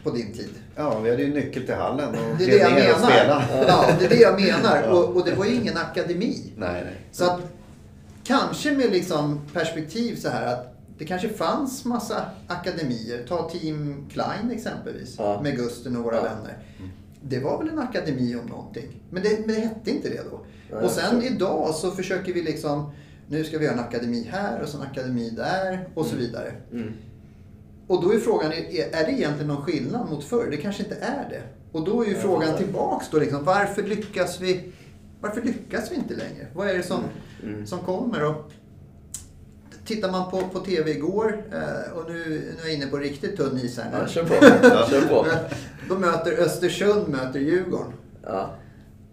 på din tid. Ja, vi hade ju nyckel till hallen och Det är det jag menar. Ja, det är det jag menar. Och, och det var ju ingen akademi. Nej, nej. Så att kanske med liksom perspektiv så här att det kanske fanns massa akademier. Ta Team Klein exempelvis. Ja. Med Gusten och våra Ja. vänner. Det var väl en akademi om någonting. Men det, men det hette inte det då. Nej, och sen idag så försöker vi liksom nu ska vi göra en akademi här och så en akademi där och så vidare. Mm. Och då är frågan, är, det egentligen någon skillnad mot förr? Det kanske inte är det. Och då är ju frågan tillbaks då liksom, varför lyckas vi varför lyckas vi inte längre? Vad är det som, Mm. som kommer? Och tittar man på, på TV igår, eh, och nu, nu är jag inne på riktigt tunn is här Ja, nu. kör på. Kör på. Då möter Östersund möter Djurgården. Ja.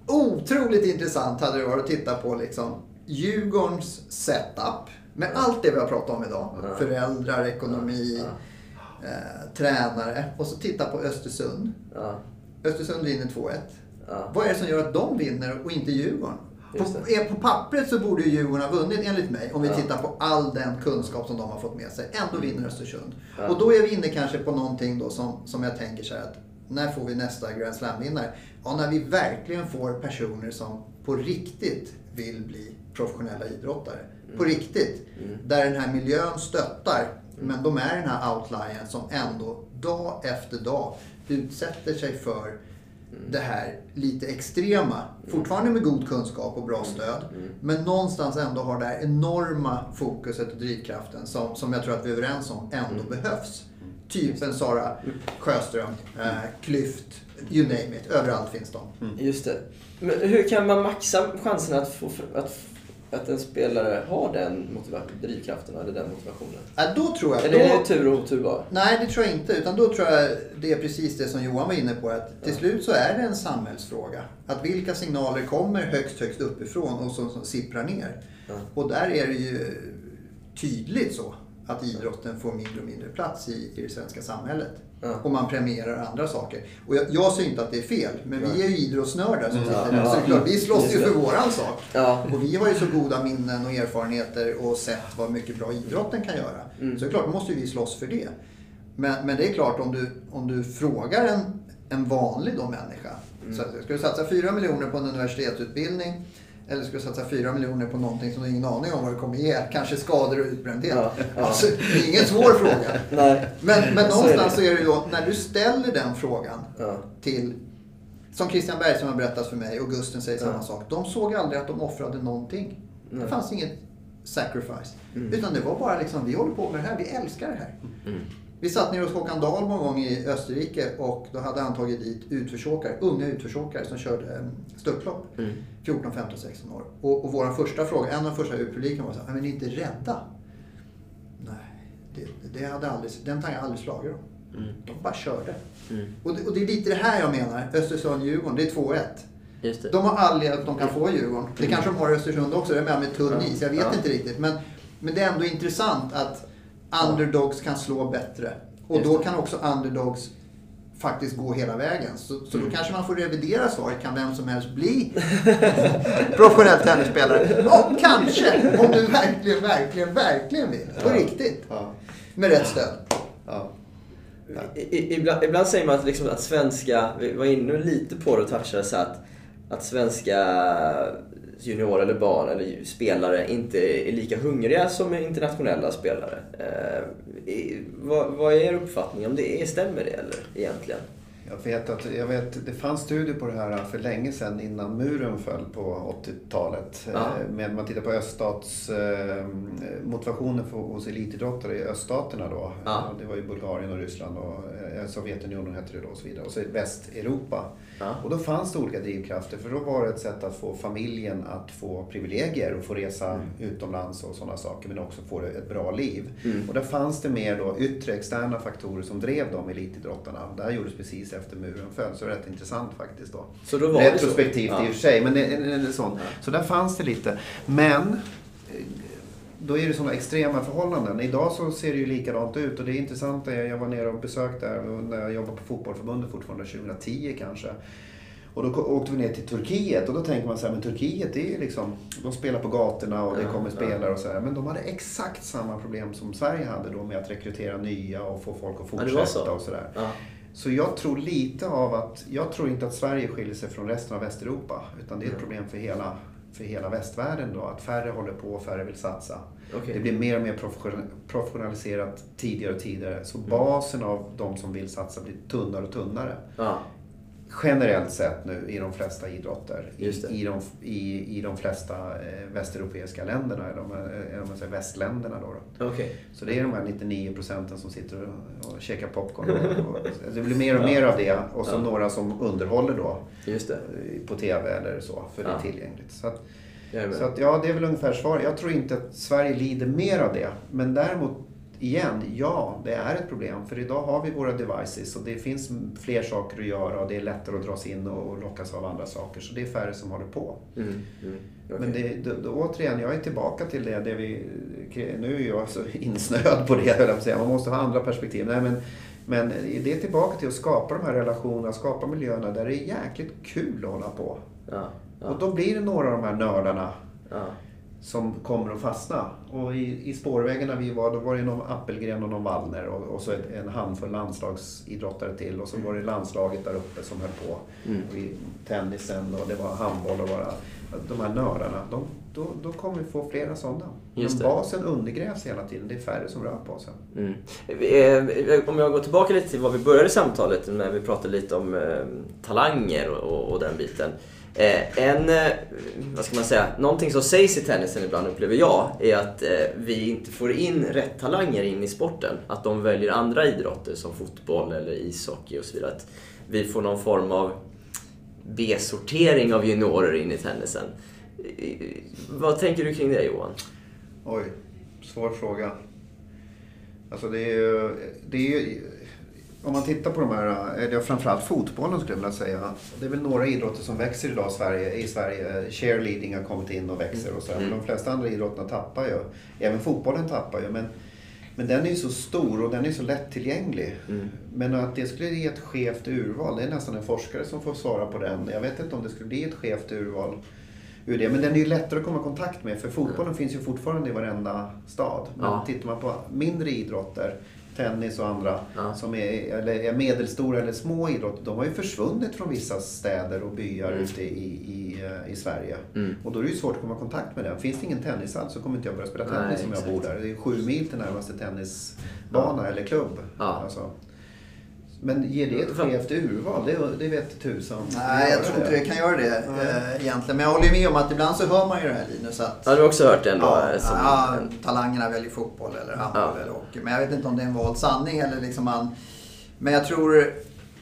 Otroligt intressant hade det varit att titta på liksom Djurgårdens setup. Med allt det vi har pratat om idag. Ja. Föräldrar, ekonomi, Ja. eh, tränare. Och så titta på Östersund. Ja. Östersund vinner 2-1. Ja. Vad är det som gör att de vinner och inte Djurgården? På, på pappret så borde ju Djurgården ha vunnit enligt mig. Om vi Ja. tittar på all den kunskap som de har fått med sig. Ändå vinner Östersund. Ja. Och då är vi inne kanske på någonting då som, som jag tänker så här att när får vi nästa Grand Slam-vinnare? Ja, när vi verkligen får personer som på riktigt vill bli professionella idrottare. På riktigt. Mm. Där den här miljön stöttar. Men de är den här outliern som ändå dag efter dag utsätter sig för det här lite extrema. Fortfarande med god kunskap och bra stöd. Men någonstans ändå har det här enorma fokuset och drivkraften som, som jag tror att vi är överens om ändå behövs. Typen Sara Sjöström, eh, Klyft, you name it. Överallt finns de. Just det. Men hur kan man maxa chansen att, få, att, att en spelare har den drivkraften eller den motivationen? Äh, då tror jag... Eller är då- det tur och otur bara? Nej, det tror jag inte. Utan då tror jag det är precis det som Johan var inne på. Att till slut så är det en samhällsfråga. Att vilka signaler kommer högst, högst uppifrån och som, som sipprar ner. Ja. Och där är det ju tydligt så att idrotten får mindre och mindre plats i, i det svenska samhället. Ja. Och man premierar andra saker. Och jag, jag säger inte att det är fel, men vi är ju idrottsnördar som sitter där. Så klart, vi slåss ju för våran sak. Ja. Och vi har ju så goda minnen och erfarenheter och sett vad mycket bra idrotten kan göra. Mm. Så det är klart, då måste ju vi slåss för det. Men, men det är klart, om du, om du frågar en, en vanlig då människa. Mm. Så ska du satsa 4 miljoner på en universitetsutbildning eller ska satsa 4 miljoner på någonting som du ingen aning om vad det kommer ge. Kanske skador och utbrändhet. Ja, ja. Alltså, det är ingen svår fråga. Nej. Men, men Så är någonstans det. så är det ju då, när du ställer den frågan Ja. till, som Christian Bergström har berättat för mig och Gusten säger samma sak. De såg aldrig att de offrade någonting. Det Nej. fanns inget sacrifice. Mm. Utan det var bara liksom, vi håller på med det här, vi älskar det här. Mm. Vi satt nere hos Håkan Dahl någon gång i Österrike och då hade han tagit dit utförsåkare, unga utförsåkare som körde eh, störtlopp. Mm. 14, 15, 16 år. Och, och vår första fråga, en av de första ur publiken var så här, men ni är inte rädda? Nej, det, det hade aldrig, den tanken hade aldrig slagit dem. Mm. De bara körde. Mm. Och det, och det är lite det här jag menar, Östersund-Djurgården, det är 2-1. Just det. De har all hjälp de kan få i Djurgården. Det kanske de har i Östersund också, det är med med tunn Ja. is. Jag vet Ja. inte riktigt. Men, men det är ändå intressant att underdogs kan slå bättre. Och då kan också underdogs faktiskt gå hela vägen. Så, så Mm. då kanske man får revidera svaret. Kan vem som helst bli professionell tennisspelare? Ja, kanske. Om du verkligen, verkligen, verkligen vill. På Ja. riktigt. Ja. Med rätt stöd. Ja. I, ibland, ibland säger man att, liksom att svenska, vi var inne lite på det och touchade så att, att svenska juniorer eller barn eller spelare inte är lika hungriga som internationella spelare. Eh, vad, vad är er uppfattning om det? Stämmer det eller egentligen? Jag vet att jag vet, det fanns studier på det här för länge sedan innan muren föll på 80-talet. Ja. Eh, Med man tittar på öststats eh, motivationen för, hos elitidrottare i öststaterna då. Ja. Det var ju Bulgarien och Ryssland och eh, Sovjetunionen hette det då och så vidare. Och så Västeuropa. Ja. Och då fanns det olika drivkrafter för då var det ett sätt att få familjen att få privilegier och få resa utomlands och sådana saker men också få ett bra liv. Mm. Och där fanns det mer då yttre externa faktorer som drev de elitidrottarna. Det här gjordes precis efter muren föll så det är rätt intressant faktiskt då. Så då var det så? Retrospektivt Ja. i och för sig men det, det, det är sånt. Så där fanns det lite. Men då är det sådana extrema förhållanden. Idag så ser det ju likadant ut och det är intressant. är- Jag var nere och besökte där när jag jobbade på fotbollförbundet fortfarande 2010 kanske. Och då åkte vi ner till Turkiet och då tänker man så här, men Turkiet det är ju liksom, de spelar på gatorna och det kommer spelare och så här. Men de hade exakt samma problem som Sverige hade då med att rekrytera nya och få folk att fortsätta så. och sådär. Ja. Så jag tror lite av att, jag tror inte att Sverige skiljer sig från resten av Västeuropa. Utan det är ett problem för hela, för hela västvärlden då. Att färre håller på, färre vill satsa. Okej. Det blir mer och mer profession- professionaliserat tidigare och tidigare. Så Mm. basen av de som vill satsa blir tunnare och tunnare. Ja. Generellt sett nu i de flesta idrotter. I, i, de, i, I de flesta eh, västeuropeiska länderna, eller om man, eh, om man säger västländerna då. då. Okej. Så det är de här 99 procenten som sitter och, och käkar popcorn. Och, och, det blir mer och mer av det. Och så Ja. några som underhåller då eh, på TV eller så, för det Ja. är tillgängligt. Så att, så att ja, det är väl ungefär svar. Jag tror inte att Sverige lider mer av det. Men däremot, igen, ja, det är ett problem. För idag har vi våra devices och det finns fler saker att göra och det är lättare att dras in och lockas av andra saker. Så det är färre som håller på. Mm. Mm. Okej. Men det, då, då, återigen, jag är tillbaka till det, det vi... Nu är jag så insnöad på det, höll jag säga. Man måste ha andra perspektiv. Nej, men, men det är tillbaka till att skapa de här relationerna, skapa miljöerna där det är jäkligt kul att hålla på. Ja. Ja. Och då blir det några av de här nördarna Ja. Som kommer att fastna. Och i, i spårvägen när vi var, då var det någon Appelgren och någon Wallner och, och så ett, en handfull landslagsidrottare till. Och så var det landslaget där uppe som höll på. Mm. Och i tennisen och det var handboll och bara de här nördarna. De, då, då kommer vi få flera sådana. Just Men basen undergrävs hela tiden. Det är färre som rör på sig. Mm. Eh, Om jag går tillbaka lite till vad vi började samtalet när vi pratade lite om eh, talanger och, och den biten. Eh, en, eh, vad ska man säga, någonting som sägs i tennisen ibland upplever jag är att eh, vi inte får in rätt talanger in i sporten. Att de väljer andra idrotter som fotboll eller ishockey och så vidare. Att vi får någon form av B-sortering av juniorer in i tennisen. Eh, Vad tänker du kring det Johan? Oj, svår fråga. Alltså det är ju... Det är ju om man tittar på de här, eller framförallt fotbollen skulle jag vilja säga. Det är väl några idrotter som växer idag i Sverige. I Sverige. Cheerleading har kommit in och växer och så. Men de flesta andra idrotterna tappar ju. Även fotbollen tappar ju. Men, men den är ju så stor och den är så lättillgänglig. Mm. Men att det skulle ge ett skevt urval, det är nästan en forskare som får svara på den. Jag vet inte om det skulle bli ett skevt urval ur det. Men den är ju lättare att komma i kontakt med. För fotbollen finns ju fortfarande i varenda stad. Men Ja. tittar man på mindre idrotter tennis och andra Ja. som är, eller är medelstora eller små idrotter, de har ju försvunnit från vissa städer och byar ute i, i, eh, i Sverige. Mm. Och då är det ju svårt att komma i kontakt med den. Finns det ingen tennishall så kommer inte jag börja spela Nej, tennis om jag exakt. bor där. Det är sju mil till närmaste tennisbana eller klubb. Ja. Alltså. Men ger det ett skevt urval? Det, det vet tusan. Nej, jag tror inte det kan göra det eh, egentligen. Men jag håller ju med om att ibland så hör man ju det här Linus att Ja, du har också hört det ändå? Ja, eh, som ja, en- talangerna väljer fotboll eller handboll Ja. eller hockey. Men jag vet inte om det är en vald sanning eller liksom man... Men jag tror,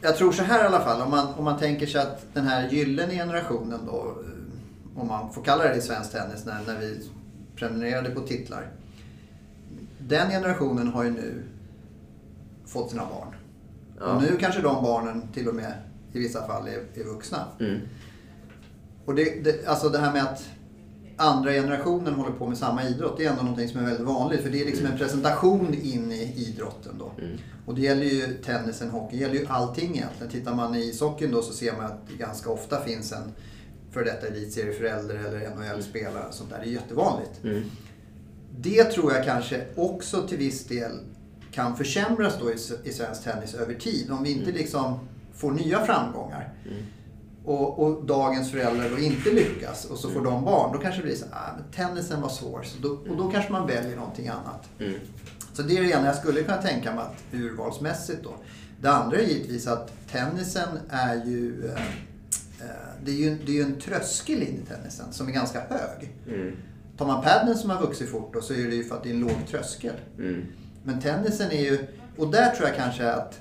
jag tror så här i alla fall. Om man, om man tänker sig att den här gyllene generationen då, eh, om man får kalla det i svensk tennis, när, när vi prenumererade på titlar. Den generationen har ju nu fått sina barn. Ja. Och nu kanske de barnen till och med i vissa fall är, är vuxna. Mm. Och det, det, alltså det här med att andra generationen håller på med samma idrott, det är ändå någonting som är väldigt vanligt. För det är liksom en presentation in i idrotten då. Mm. Och det gäller ju tennisen, hockey, det gäller ju allting egentligen. Tittar man i ishockeyn då så ser man att det ganska ofta finns en för detta elitserieförälder eller NHL-spelare sånt där. Det är jättevanligt. Mm. Det tror jag kanske också till viss del kan försämras då i, i svensk tennis över tid. Om vi inte liksom får nya framgångar. Och, och dagens föräldrar då inte lyckas och så får de barn. Då kanske det blir så ah, men tennisen var svår. Så då, och då kanske man väljer någonting annat. Mm. Så det är det ena jag skulle kunna tänka mig att urvalsmässigt då. Det andra är givetvis att tennisen är ju... Eh, eh, det är ju, det är ju en tröskel in i tennisen som är ganska hög. Mm. Tar man padden som har vuxit fort då så är det ju för att det är en låg tröskel. Mm. Men tennisen är ju, och där tror jag kanske att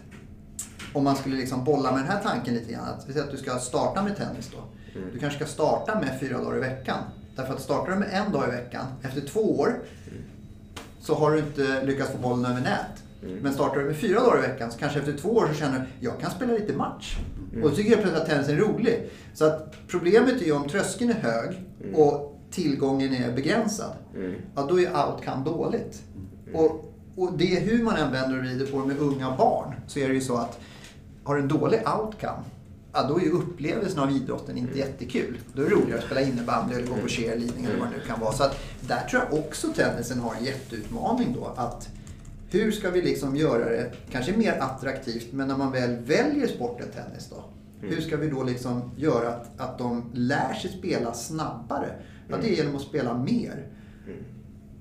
om man skulle liksom bolla med den här tanken lite grann. Att vi säger att du ska starta med tennis då. Du kanske ska starta med fyra dagar i veckan. Därför att startar du med en dag i veckan, efter två år så har du inte lyckats få bollen över nät. Men startar du med fyra dagar i veckan så kanske efter två år så känner du jag kan spela lite match. Och då tycker jag plötsligt att tennisen är rolig. Så att problemet är ju om tröskeln är hög och tillgången är begränsad. Mm. Ja, då är outcome dåligt. Och, och det är hur man än vänder och vrider på det med unga barn så är det ju så att har du en dålig outcome Ja, då är ju upplevelsen av idrotten inte jättekul. Då är det roligare att spela innebandy eller gå på cheerleading eller vad det nu kan vara. Så att där tror jag också tennisen har en jätteutmaning då. Att hur ska vi liksom göra det kanske mer attraktivt, men när man väl väljer sporten tennis då. Hur ska vi då liksom göra att, att de lär sig spela snabbare? Ja, det är genom att spela mer.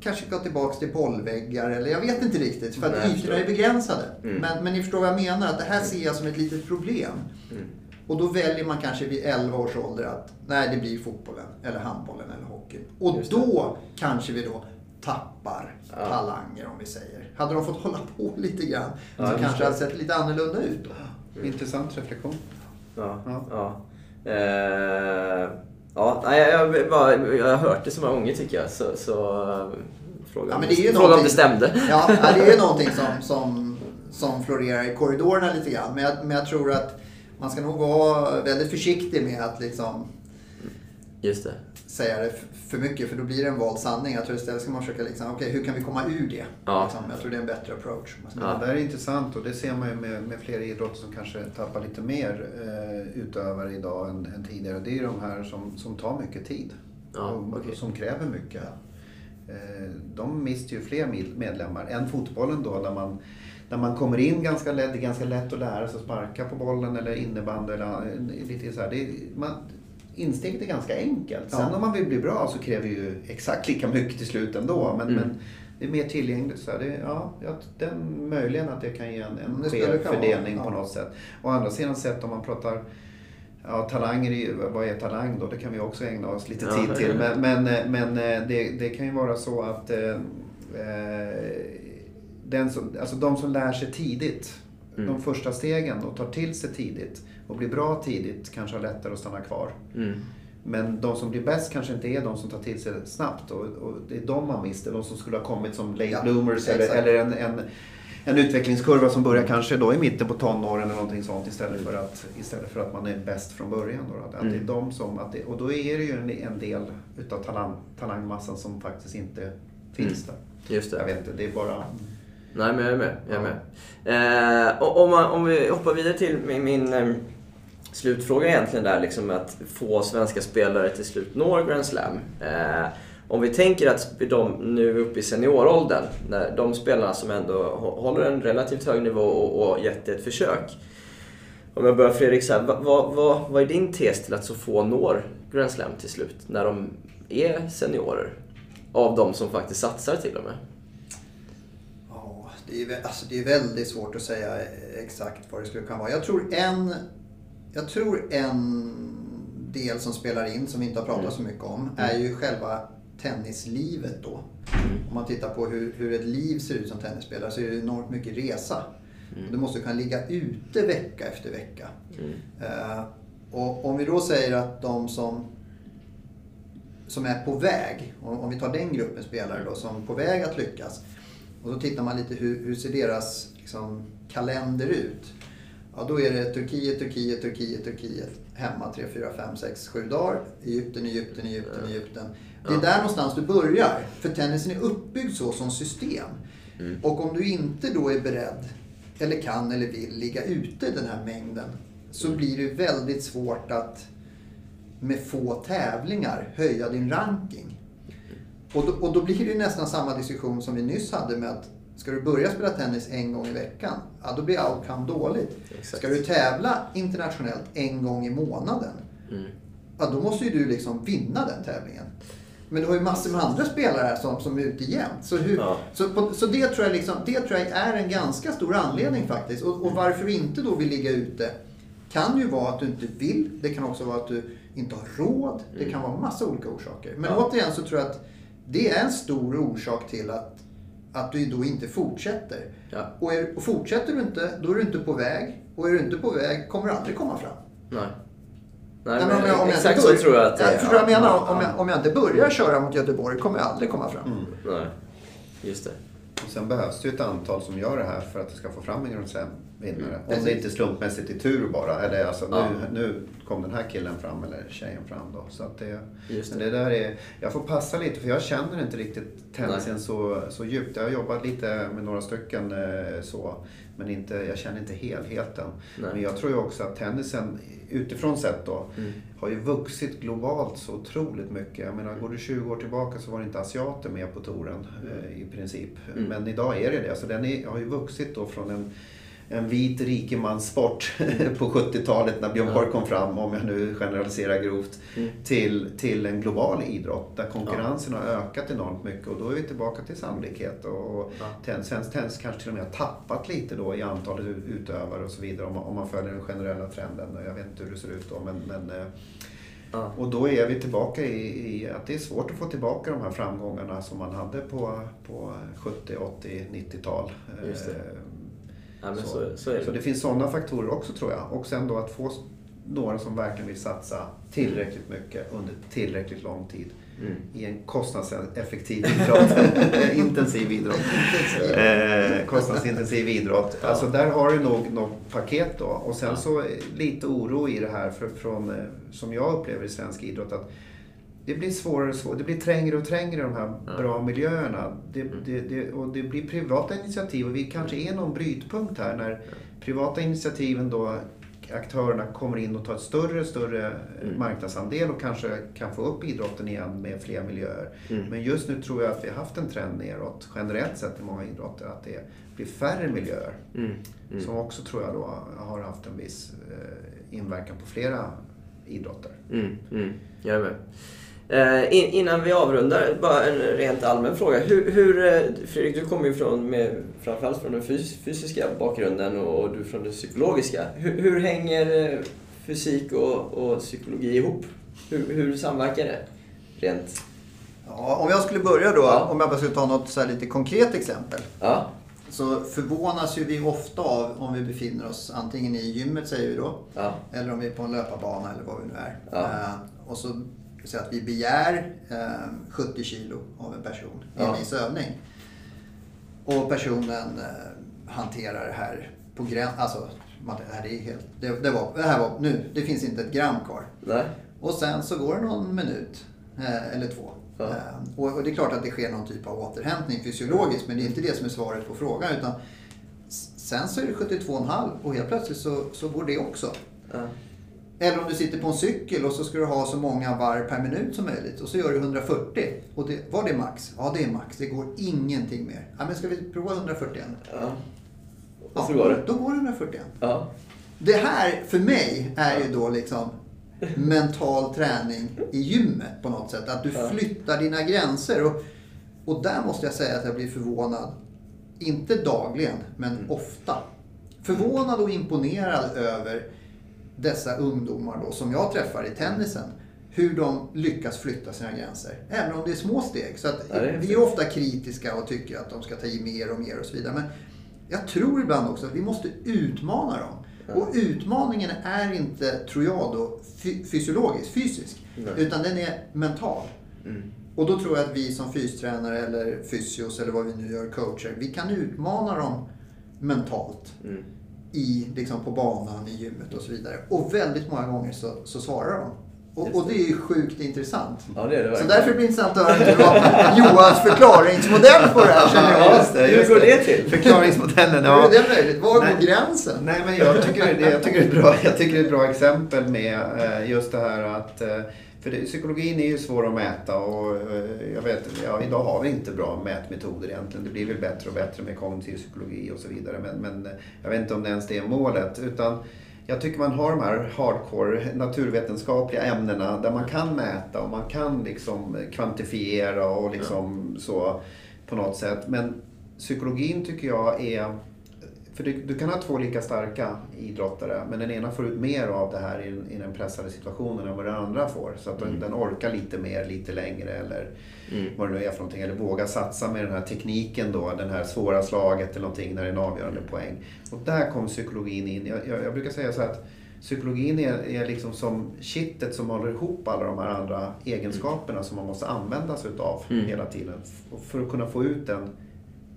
Kanske gå tillbaks till bollväggar eller jag vet inte riktigt. För att ytorna är begränsade. Mm. Men, men ni förstår vad jag menar. Att det här ser jag som ett litet problem. Mm. Och då väljer man kanske vid 11 års ålder att nej, det blir fotbollen eller handbollen eller hockeyn. Och då kanske vi då tappar Ja. talanger om vi säger. Hade de fått hålla på lite grann Ja, så kanske det hade sett lite annorlunda ut då. Intressant reflektion. Ja. Ja. ja. Eh, ja, jag, jag, bara, jag har hört det så många gånger tycker jag. Så, så eh, fråga, Ja, om men det fråga om det stämde. Ja, ja, det är ju någonting som, som, som florerar i korridorerna lite grann. Men jag, men jag tror att man ska nog vara väldigt försiktig med att liksom Just det. säga det för mycket för då blir det en vald sanning. Jag tror istället ska man försöka liksom, okej hur kan vi komma ur det? Ja. Liksom, jag tror det är en bättre approach. Ja. Det där är intressant och det ser man ju med, med flera idrotter som kanske tappar lite mer eh, utövare idag än, än tidigare. Det är ju de här som, som tar mycket tid. Ja, och, okej. Som kräver mycket. Eh, de mister ju fler medlemmar än fotbollen då där man, där man kommer in ganska lätt. Det är ganska lätt att lära sig att sparka på bollen eller innebandy. Eller, eh, lite så här. Det är, man, insteget är ganska enkelt. Sen Ja. om man vill bli bra så kräver ju exakt lika mycket till slut ändå. Men, Mm. men det är mer tillgängligt. Så det, ja, den, möjligen att det kan ge en, en det skev vara, fördelning ja. på något sätt. Å andra sidan sett om man pratar Ja, talanger, vad är talang då? Det kan vi också ägna oss lite Ja. tid till. Men, men, men eh, det, det kan ju vara så att eh, eh, den som, alltså de som lär sig tidigt, Mm. de första stegen och tar till sig tidigt och blir bra tidigt kanske har lättare att stanna kvar. Mm. Men de som blir bäst kanske inte är de som tar till sig snabbt och, och det är de man mister. De som skulle ha kommit som late Ja, bloomers eller, eller en, en, en utvecklingskurva som börjar kanske då i mitten på tonåren eller någonting sånt istället för att, istället för att man är bäst från början. Då, att, att det är Mm. de som, att det, och då är det ju en, en del utav talang, talangmassan som faktiskt inte finns där. Just det. Jag vet inte, det är bara... Nej, men jag är med. Jag är med. Eh, och om, man, om vi hoppar vidare till min, min eh, slutfråga egentligen där, liksom att få svenska spelare till slut når Grand Slam. Eh, om vi tänker att de nu är uppe i senioråldern, när de spelarna som ändå hå- håller en relativt hög nivå och, och gett ett försök. Om jag börjar Fredrik, så här, vad, vad, vad, vad är din tes till att så få når Grand Slam till slut? När de är seniorer? Av de som faktiskt satsar till och med. Det är, alltså det är väldigt svårt att säga exakt vad det skulle kunna vara. Jag tror en, jag tror en del som spelar in, som vi inte har pratat så mycket om, är ju själva tennislivet då. Om man tittar på hur, hur ett liv ser ut som tennisspelare så är det enormt mycket resa. Du måste kunna ligga ute vecka efter vecka. Eh, och om vi då säger att de som som är på väg, om om vi tar den gruppen spelare då, som är på väg att lyckas. Och så tittar man lite hur, hur ser deras liksom, kalender ut. Ja, då är det Turkiet, Turkiet, Turkiet, Turkiet. Hemma 3, 4, 5, 6, 7 dagar. Egypten, Egypten, Egypten, Egypten. Det är där någonstans du börjar. För tennisen är uppbyggd så som system. Och om du inte då är beredd, eller kan eller vill ligga ute den här mängden. Så blir det väldigt svårt att med få tävlingar höja din ranking. Och då, och då blir det nästan samma diskussion som vi nyss hade med att ska du börja spela tennis en gång i veckan, ja då blir outcome dåligt. Exakt. Ska du tävla internationellt en gång i månaden, ja då måste ju du liksom vinna den tävlingen. Men du har ju massor med andra spelare här som, som är ute jämt. Så, hur, Ja. så, på, så det, tror jag liksom, det tror jag är en ganska stor anledning faktiskt. Och, och varför du inte då vill ligga ute kan ju vara att du inte vill. Det kan också vara att du inte har råd. Det kan vara massa olika orsaker. Men Ja. återigen så tror jag att det är en stor orsak till att, att du då inte fortsätter. Ja. Och, är, och fortsätter du inte, då är du inte på väg. Och är du inte på väg kommer du aldrig komma fram. Nej. Nej, Nej, men, men om jag- om jag exakt inte så börjar- tror jag att det är. Förstår du jag menar? Ja, Om ja. jag, om jag inte börjar köra mot Göteborg kommer jag aldrig komma fram. Nej, just det. Och sen behövs det ju ett antal som gör det här för att det ska få fram en Grand Slam-vinnare. Mm, Om det inte slumpmässigt i tur bara. Eller alltså Ja. nu, nu kom den här killen fram eller tjejen fram då. Så det, det. det där är, jag får passa lite för jag känner inte riktigt tennisen så, så djupt. Jag har jobbat lite med några stycken eh, så. Men inte, jag känner inte helheten. Nej. Men jag tror ju också att tennisen utifrån sett då Mm. har ju vuxit globalt så otroligt mycket. Jag menar, går du 20 år tillbaka så var det inte asiater med på touren eh, i princip. Mm. Men idag är det det. Alltså, den är, har ju vuxit då från en, en vit rikemanssport på 70-talet när Björn Ja. Borg kom fram, om jag nu generaliserar grovt, Mm. till, till en global idrott där konkurrensen har ökat enormt mycket. Och då är vi tillbaka till sannolikhet. Och, och Ja. svensk tennis kanske till och med har tappat lite då i antalet utövare och så vidare om man, om man följer den generella trenden. Jag vet inte hur det ser ut då men, men eh, Ja. och då är vi tillbaka i, i att det är svårt att få tillbaka de här framgångarna som man hade på, på 70, 80, 90-tal. Just det. Ja, så, så är det. så det finns sådana faktorer också tror jag. Och sen då att få några som verkligen vill satsa tillräckligt mycket under tillräckligt lång tid Mm. i en kostnadseffektiv idrott. Intensiv idrott. Eh, kostnadsintensiv idrott. Ja. Alltså där har du nog något paket då. Och sen Ja. så lite oro i det här för, från, eh, som jag upplever i svensk idrott. att det blir svårare och svårare. Det blir trängre och trängre i de här Ja. bra miljöerna. Det, Mm. det, det, och det blir privata initiativ och vi kanske är någon brytpunkt här när privata initiativen då aktörerna kommer in och tar ett större större eh, Mm. marknadsandel och kanske kan få upp idrotten igen med fler miljöer. Mm. Men just nu tror jag att vi har haft en trend neråt generellt sett i många idrotter att det blir färre miljöer. Mm. Mm. Som också tror jag då har haft en viss eh, inverkan på flera idrotter. Mm, mm, jag är med. Eh, in, innan vi avrundar, bara en rent allmän fråga. Hur, hur, eh, Fredrik, du kommer ju från, med, framförallt från den fys, fysiska bakgrunden och, och du från den psykologiska. Hur, hur hänger eh, fysik och, och psykologi ihop? Hur, hur samverkar det? Rent... Ja, om jag skulle börja då, Ja. om jag bara skulle ta något så lite konkret exempel. Ja. Så förvånas ju vi ofta av om vi befinner oss antingen i gymmet säger vi då. Ja. Eller om vi är på en löparbana eller vad vi nu är. Ja. Eh, och så säger att vi begär eh, 70 kilo av en person i en Ja. viss övning. Och personen eh, hanterar det här på gräns... Alltså, man, det här är helt... Det, det, var, det här var nu. Det finns inte ett gram kvar. Nej. Och sen så går det någon minut eh, eller två. Ja. Eh, och, och det är klart att det sker någon typ av återhämtning fysiologiskt men det är inte det som är svaret på frågan. Utan sen så är det 72,5 och helt plötsligt så, så går det också. Ja. Eller om du sitter på en cykel och så ska du ha så många varv per minut som möjligt. Och så gör du 140. Och det, var det max? Ja, det är max. Det går ingenting mer. Ja, men ska vi prova 141? Ja. Och så går det. Då går det 141. Ja. Det här för mig är ju då liksom mental träning i gymmet på något sätt. Att du Ja. flyttar dina gränser. Och, och där måste jag säga att jag blir förvånad. Inte dagligen, men Mm. ofta. Förvånad och imponerad över dessa ungdomar då, som jag träffar i tennisen. Hur de lyckas flytta sina gränser. Även om det är små steg. Så att Ja, är vi är ofta kritiska och tycker att de ska ta i mer och mer och så vidare. Men jag tror ibland också att vi måste utmana dem. Och utmaningen är inte, tror jag då, fy- fysiologisk, fysisk. Nej. Utan den är mental. Mm. Och då tror jag att vi som fystränare eller fysios eller vad vi nu gör, coacher, vi kan utmana dem mentalt. Mm. I, liksom på banan, i gymmet och så vidare. Och väldigt många gånger så, så svarar de. Och, och det är ju sjukt intressant. Ja, det är det Så därför blir det intressant att höra Johans förklaringsmodell på det här känner jag. Ja, just det, hur just går det. till? Förklaringsmodellen, Hur ja. är det möjligt? Var går gränsen? Nej, men jag tycker det, jag tycker det, är, bra, jag tycker det är ett bra exempel med eh, just det här att eh, för det, psykologin är ju svår att mäta och eh, jag vet, ja, idag har vi inte bra mätmetoder egentligen. Det blir väl bättre och bättre med kognitiv psykologi och så vidare. Men, men eh, jag vet inte om det ens det är målet. Utan jag tycker man har de här hardcore naturvetenskapliga ämnena där man kan mäta och man kan liksom kvantifiera och liksom så på något sätt. Men psykologin tycker jag är för du, du kan ha två lika starka idrottare men den ena får ut mer av det här i, i den pressade situationen än vad den andra får. Så att den, den orkar lite mer, lite längre eller Mm. vad det nu är för någonting. Eller våga satsa med den här tekniken då, den här svåra slaget eller någonting när det är en avgörande poäng. Och där kom psykologin in. Jag, jag, jag brukar säga så att psykologin är, är liksom som kittet som håller ihop alla de här andra egenskaperna som man måste använda sig utav Mm. hela tiden. För att kunna få ut den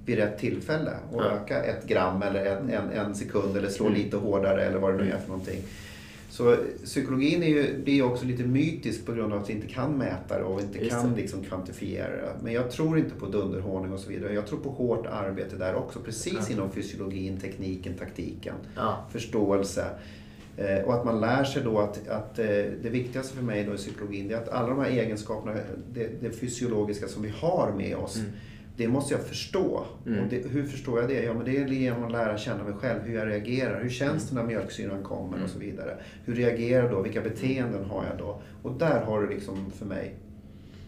vid rätt tillfälle och Ja. öka ett gram eller en, en, en sekund eller slå Mm. lite hårdare eller vad det nu är för någonting. Så psykologin är ju det är också lite mytisk på grund av att vi inte kan mäta det och inte Just kan det. liksom kvantifiera det. Men jag tror inte på dunderhonung och så vidare. Jag tror på hårt arbete där också. Precis Ja. inom fysiologin, tekniken, taktiken, Ja. förståelse. Eh, och att man lär sig då att, att eh, det viktigaste för mig då i psykologin är att alla de här egenskaperna, det, det fysiologiska som vi har med oss, Mm. Det måste jag förstå. Mm. Och det, hur förstår jag det? Ja, men det är genom att lära känna mig själv, hur jag reagerar. Hur känns det när mjölksyran kommer och så vidare. Hur reagerar jag då? Vilka beteenden har jag då? Och där har du liksom för mig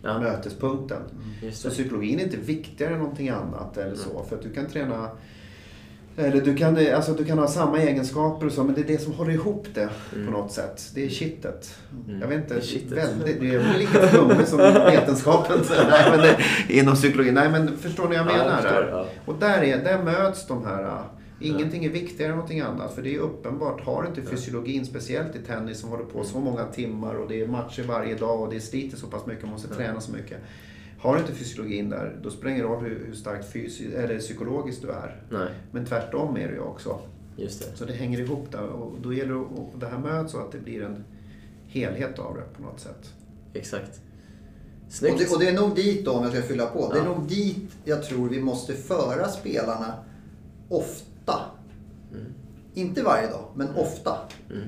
Ja. mötespunkten. Just Så psykologin är inte viktigare än någonting annat eller så. För att du kan träna eller du kan, alltså du kan ha samma egenskaper och så, men det är det som håller ihop det på något sätt. Det är kittet. Mm. Jag vet inte, Det är väldigt, det är lika flummigt som vetenskapen. Så, nej, men det, inom psykologin. Nej, men förstår ni vad jag Ja, jag menar? förstår, ja. Och där, är, där möts de här. äh, Ingenting är viktigare än någonting annat. För det är uppenbart, har inte fysiologin, speciellt i tennis som håller på så många timmar och det är matcher varje dag och det sliter så pass mycket, man måste träna så mycket. Har inte fysiologin där, då spelar det roll hur, hur starkt fysi- eller psykologiskt du är. Nej, Men tvärtom är det ju också. just det. Så det hänger ihop där och då gäller det att det här möts så att det blir en helhet av det på något sätt. Exakt. Och Snyggt. det, och det är nog dit då, om jag ska fylla på. Det är Ja. nog dit jag tror vi måste föra spelarna ofta. Mm. Inte varje dag, men ofta.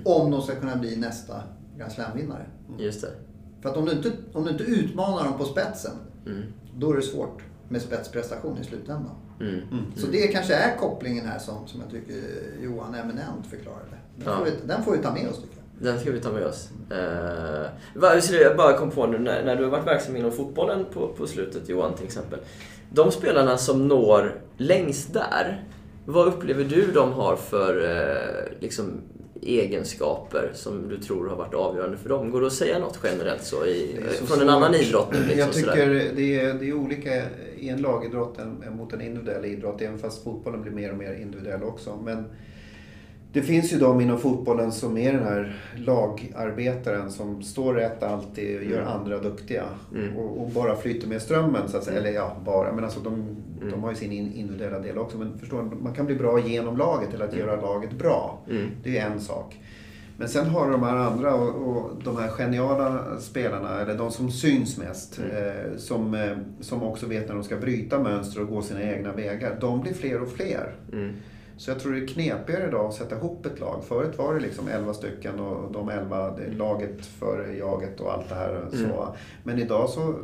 Om de ska kunna bli nästa Grand Slam-vinnare. Just det. För att om du, inte, om du inte utmanar dem på spetsen, Mm. då är det svårt med spetsprestation i slutändan. Mm. Så det kanske är kopplingen här som, som jag tycker Johan eminent förklarade. Den, Ja. får vi, den får vi ta med oss tycker jag. Den ska vi ta med oss. Uh, jag bara kom på nu när, när du har varit verksam inom fotbollen på, på slutet Johan till exempel. De spelarna som når längst där, vad upplever du de har för eh, liksom, egenskaper som du tror har varit avgörande för dem? Går det att säga något generellt så, i, så från en annan idrott? Liksom, Jag tycker sådär? det är, det är olika i en lagidrott än mot en individuell idrott. Även fast fotbollen blir mer och mer individuell också. Men det finns ju de inom fotbollen som är den här lagarbetaren som står rätt alltid och gör andra duktiga. Mm. Och, och bara flyter med strömmen så att säga. Eller ja, bara. Men alltså de, de har ju sin in- individuella del också. Men förstår man kan bli bra genom laget eller att göra laget bra. Mm. Det är en sak. Men sen har du de här andra och, och de här geniala spelarna, eller de som syns mest, eh, som, eh, som också vet när de ska bryta mönster och gå sina egna vägar. De blir fler och fler. Mm. Så jag tror det är knepigare idag att sätta ihop ett lag. Förut var det liksom 11 stycken och de 11, det är laget före jaget och allt det här. Så. Men idag så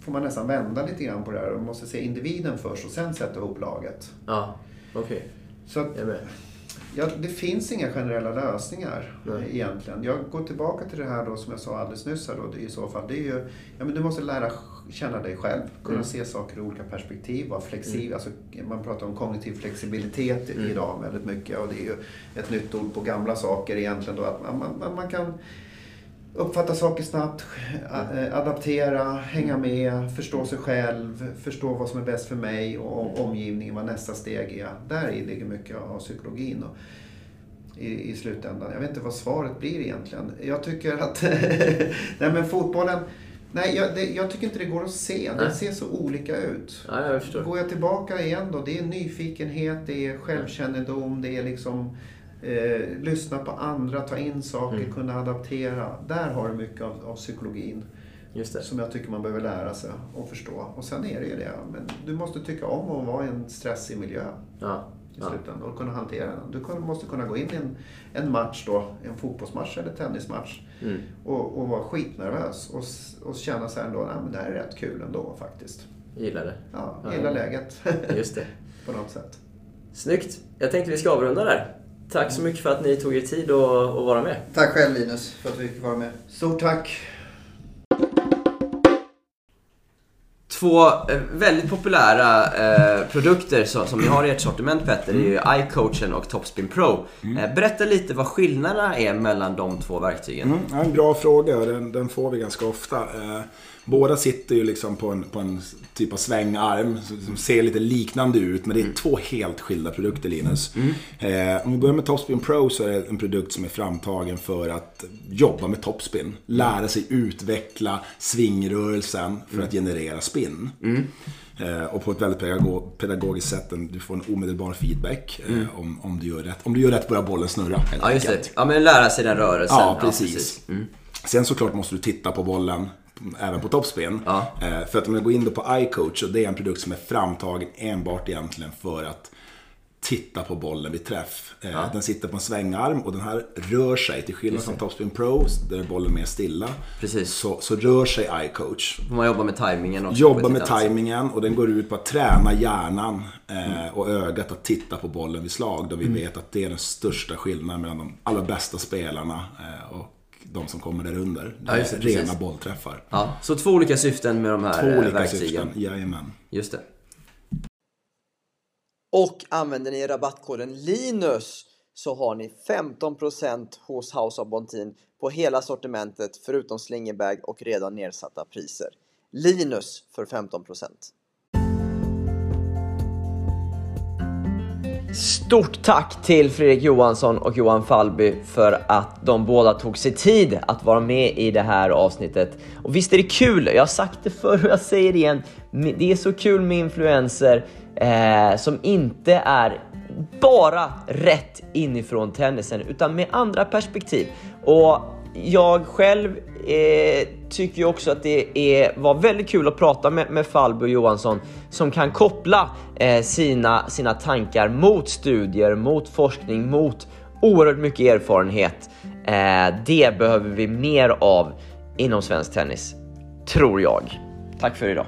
får man nästan vända lite grann på det här och måste se individen först och sen sätta ihop laget. Ja, okej. Så att. Ja, det finns inga generella lösningar Nej. egentligen. Jag går tillbaka till det här då som jag sa alldeles nyss. Här då, i så fall, det är ju, ja, men du måste lära känna dig själv, kunna Mm. se saker i olika perspektiv, vara flexibel. Alltså, man pratar om kognitiv flexibilitet i- idag väldigt mycket och det är ju ett nytt ord på gamla saker egentligen. Då, att man, man, man kan uppfatta saker snabbt, a- eh, adaptera, hänga med, förstå sig själv, förstå vad som är bäst för mig och om- omgivningen, vad nästa steg är. Där ligger mycket av psykologin. Och i, i slutändan. Jag vet inte vad svaret blir egentligen. Jag tycker att... nej men fotbollen... Nej, jag, det, jag tycker inte det går att se. Det Nej. ser så olika ut. Ja, jag. Går jag tillbaka igen då, det är nyfikenhet, det är självkännedom, det är liksom eh, lyssna på andra, ta in saker, Mm. kunna adaptera. Där har du mycket av, av psykologin det. som jag tycker man behöver lära sig och förstå. Och sen är det ju det, men du måste tycka om att vara i en stressig miljö Ja. I ja. slutändan och kunna hantera den. Du måste kunna gå in i en, en match då, en fotbollsmatch eller tennismatch Mm. och, och vara skitnervös och, och känna så här ändå, nej men det här är rätt kul ändå faktiskt. Gillar det. Ja, Ja. gilla läget Just det. på något sätt. Snyggt. Jag tänkte vi ska avrunda där. Tack så mycket för att ni tog er tid att vara med. Tack själv Linus för att vi fick vara med. Stort tack! Två eh, väldigt populära eh, produkter som, som ni har i ert sortiment Petter, det är ju iCoachen och Topspin Pro. Eh, berätta lite vad skillnaderna är mellan de två verktygen. Mm, en bra fråga och den, den får vi ganska ofta. Eh, båda sitter ju liksom på en, på en typ av svängarm som, ser lite liknande ut. Men det är två helt skilda produkter Linus. Eh, om vi börjar med Topspin Pro så är det en produkt som är framtagen för att jobba med topspin. Lära sig utveckla svingrörelsen för att generera spin. Eh, och på ett väldigt pedago- pedagogiskt sätt. Du får en omedelbar feedback eh, om, om, du gör rätt. om du gör rätt börjar bollen snurra. Ja, just det. Ja, men lära sig den rörelsen. Ja, precis. Sen såklart måste du titta på bollen även på topspin. Ja. Eh, För att om jag går in då på iCoach, och det är en produkt som är framtagen enbart egentligen för att titta på bollen vid träff. Eh, Den sitter på en svängarm och den här rör sig, till skillnad från Topspin Pro där bollen är mer stilla. Precis. Så, så rör sig iCoach. Man jobba med tajmingen också. på Jobba ett med tajmingen och den går ut på att träna hjärnan eh, och ögat att titta på bollen vid slag. Då vi Mm. vet att det är den största skillnaden mellan de allra bästa spelarna och de som kommer där under. Det Ja, det, är precis. rena bollträffar. Ja, så två olika syften med de här Två eh, olika verktygen. syften, jajamän. Just det. Och använder ni rabattkoden LINUS så har ni 15% hos House of Bontin på hela sortimentet förutom slingerbag och redan nedsatta priser. Linus för 15%. Stort tack till Fredrik Johansson och Johan Falby för att de båda tog sig tid att vara med i det här avsnittet. Och visst är det kul, jag har sagt det förr och jag säger det igen, det är så kul med influenser eh, som inte är bara rätt inifrån tennisen utan med andra perspektiv. Och jag själv eh, tycker ju också att det är, var väldigt kul att prata med, med Falbo Johansson som kan koppla eh, sina, sina tankar mot studier, mot forskning, mot oerhört mycket erfarenhet. Eh, det behöver vi mer av inom svensk tennis, tror jag. Tack för idag.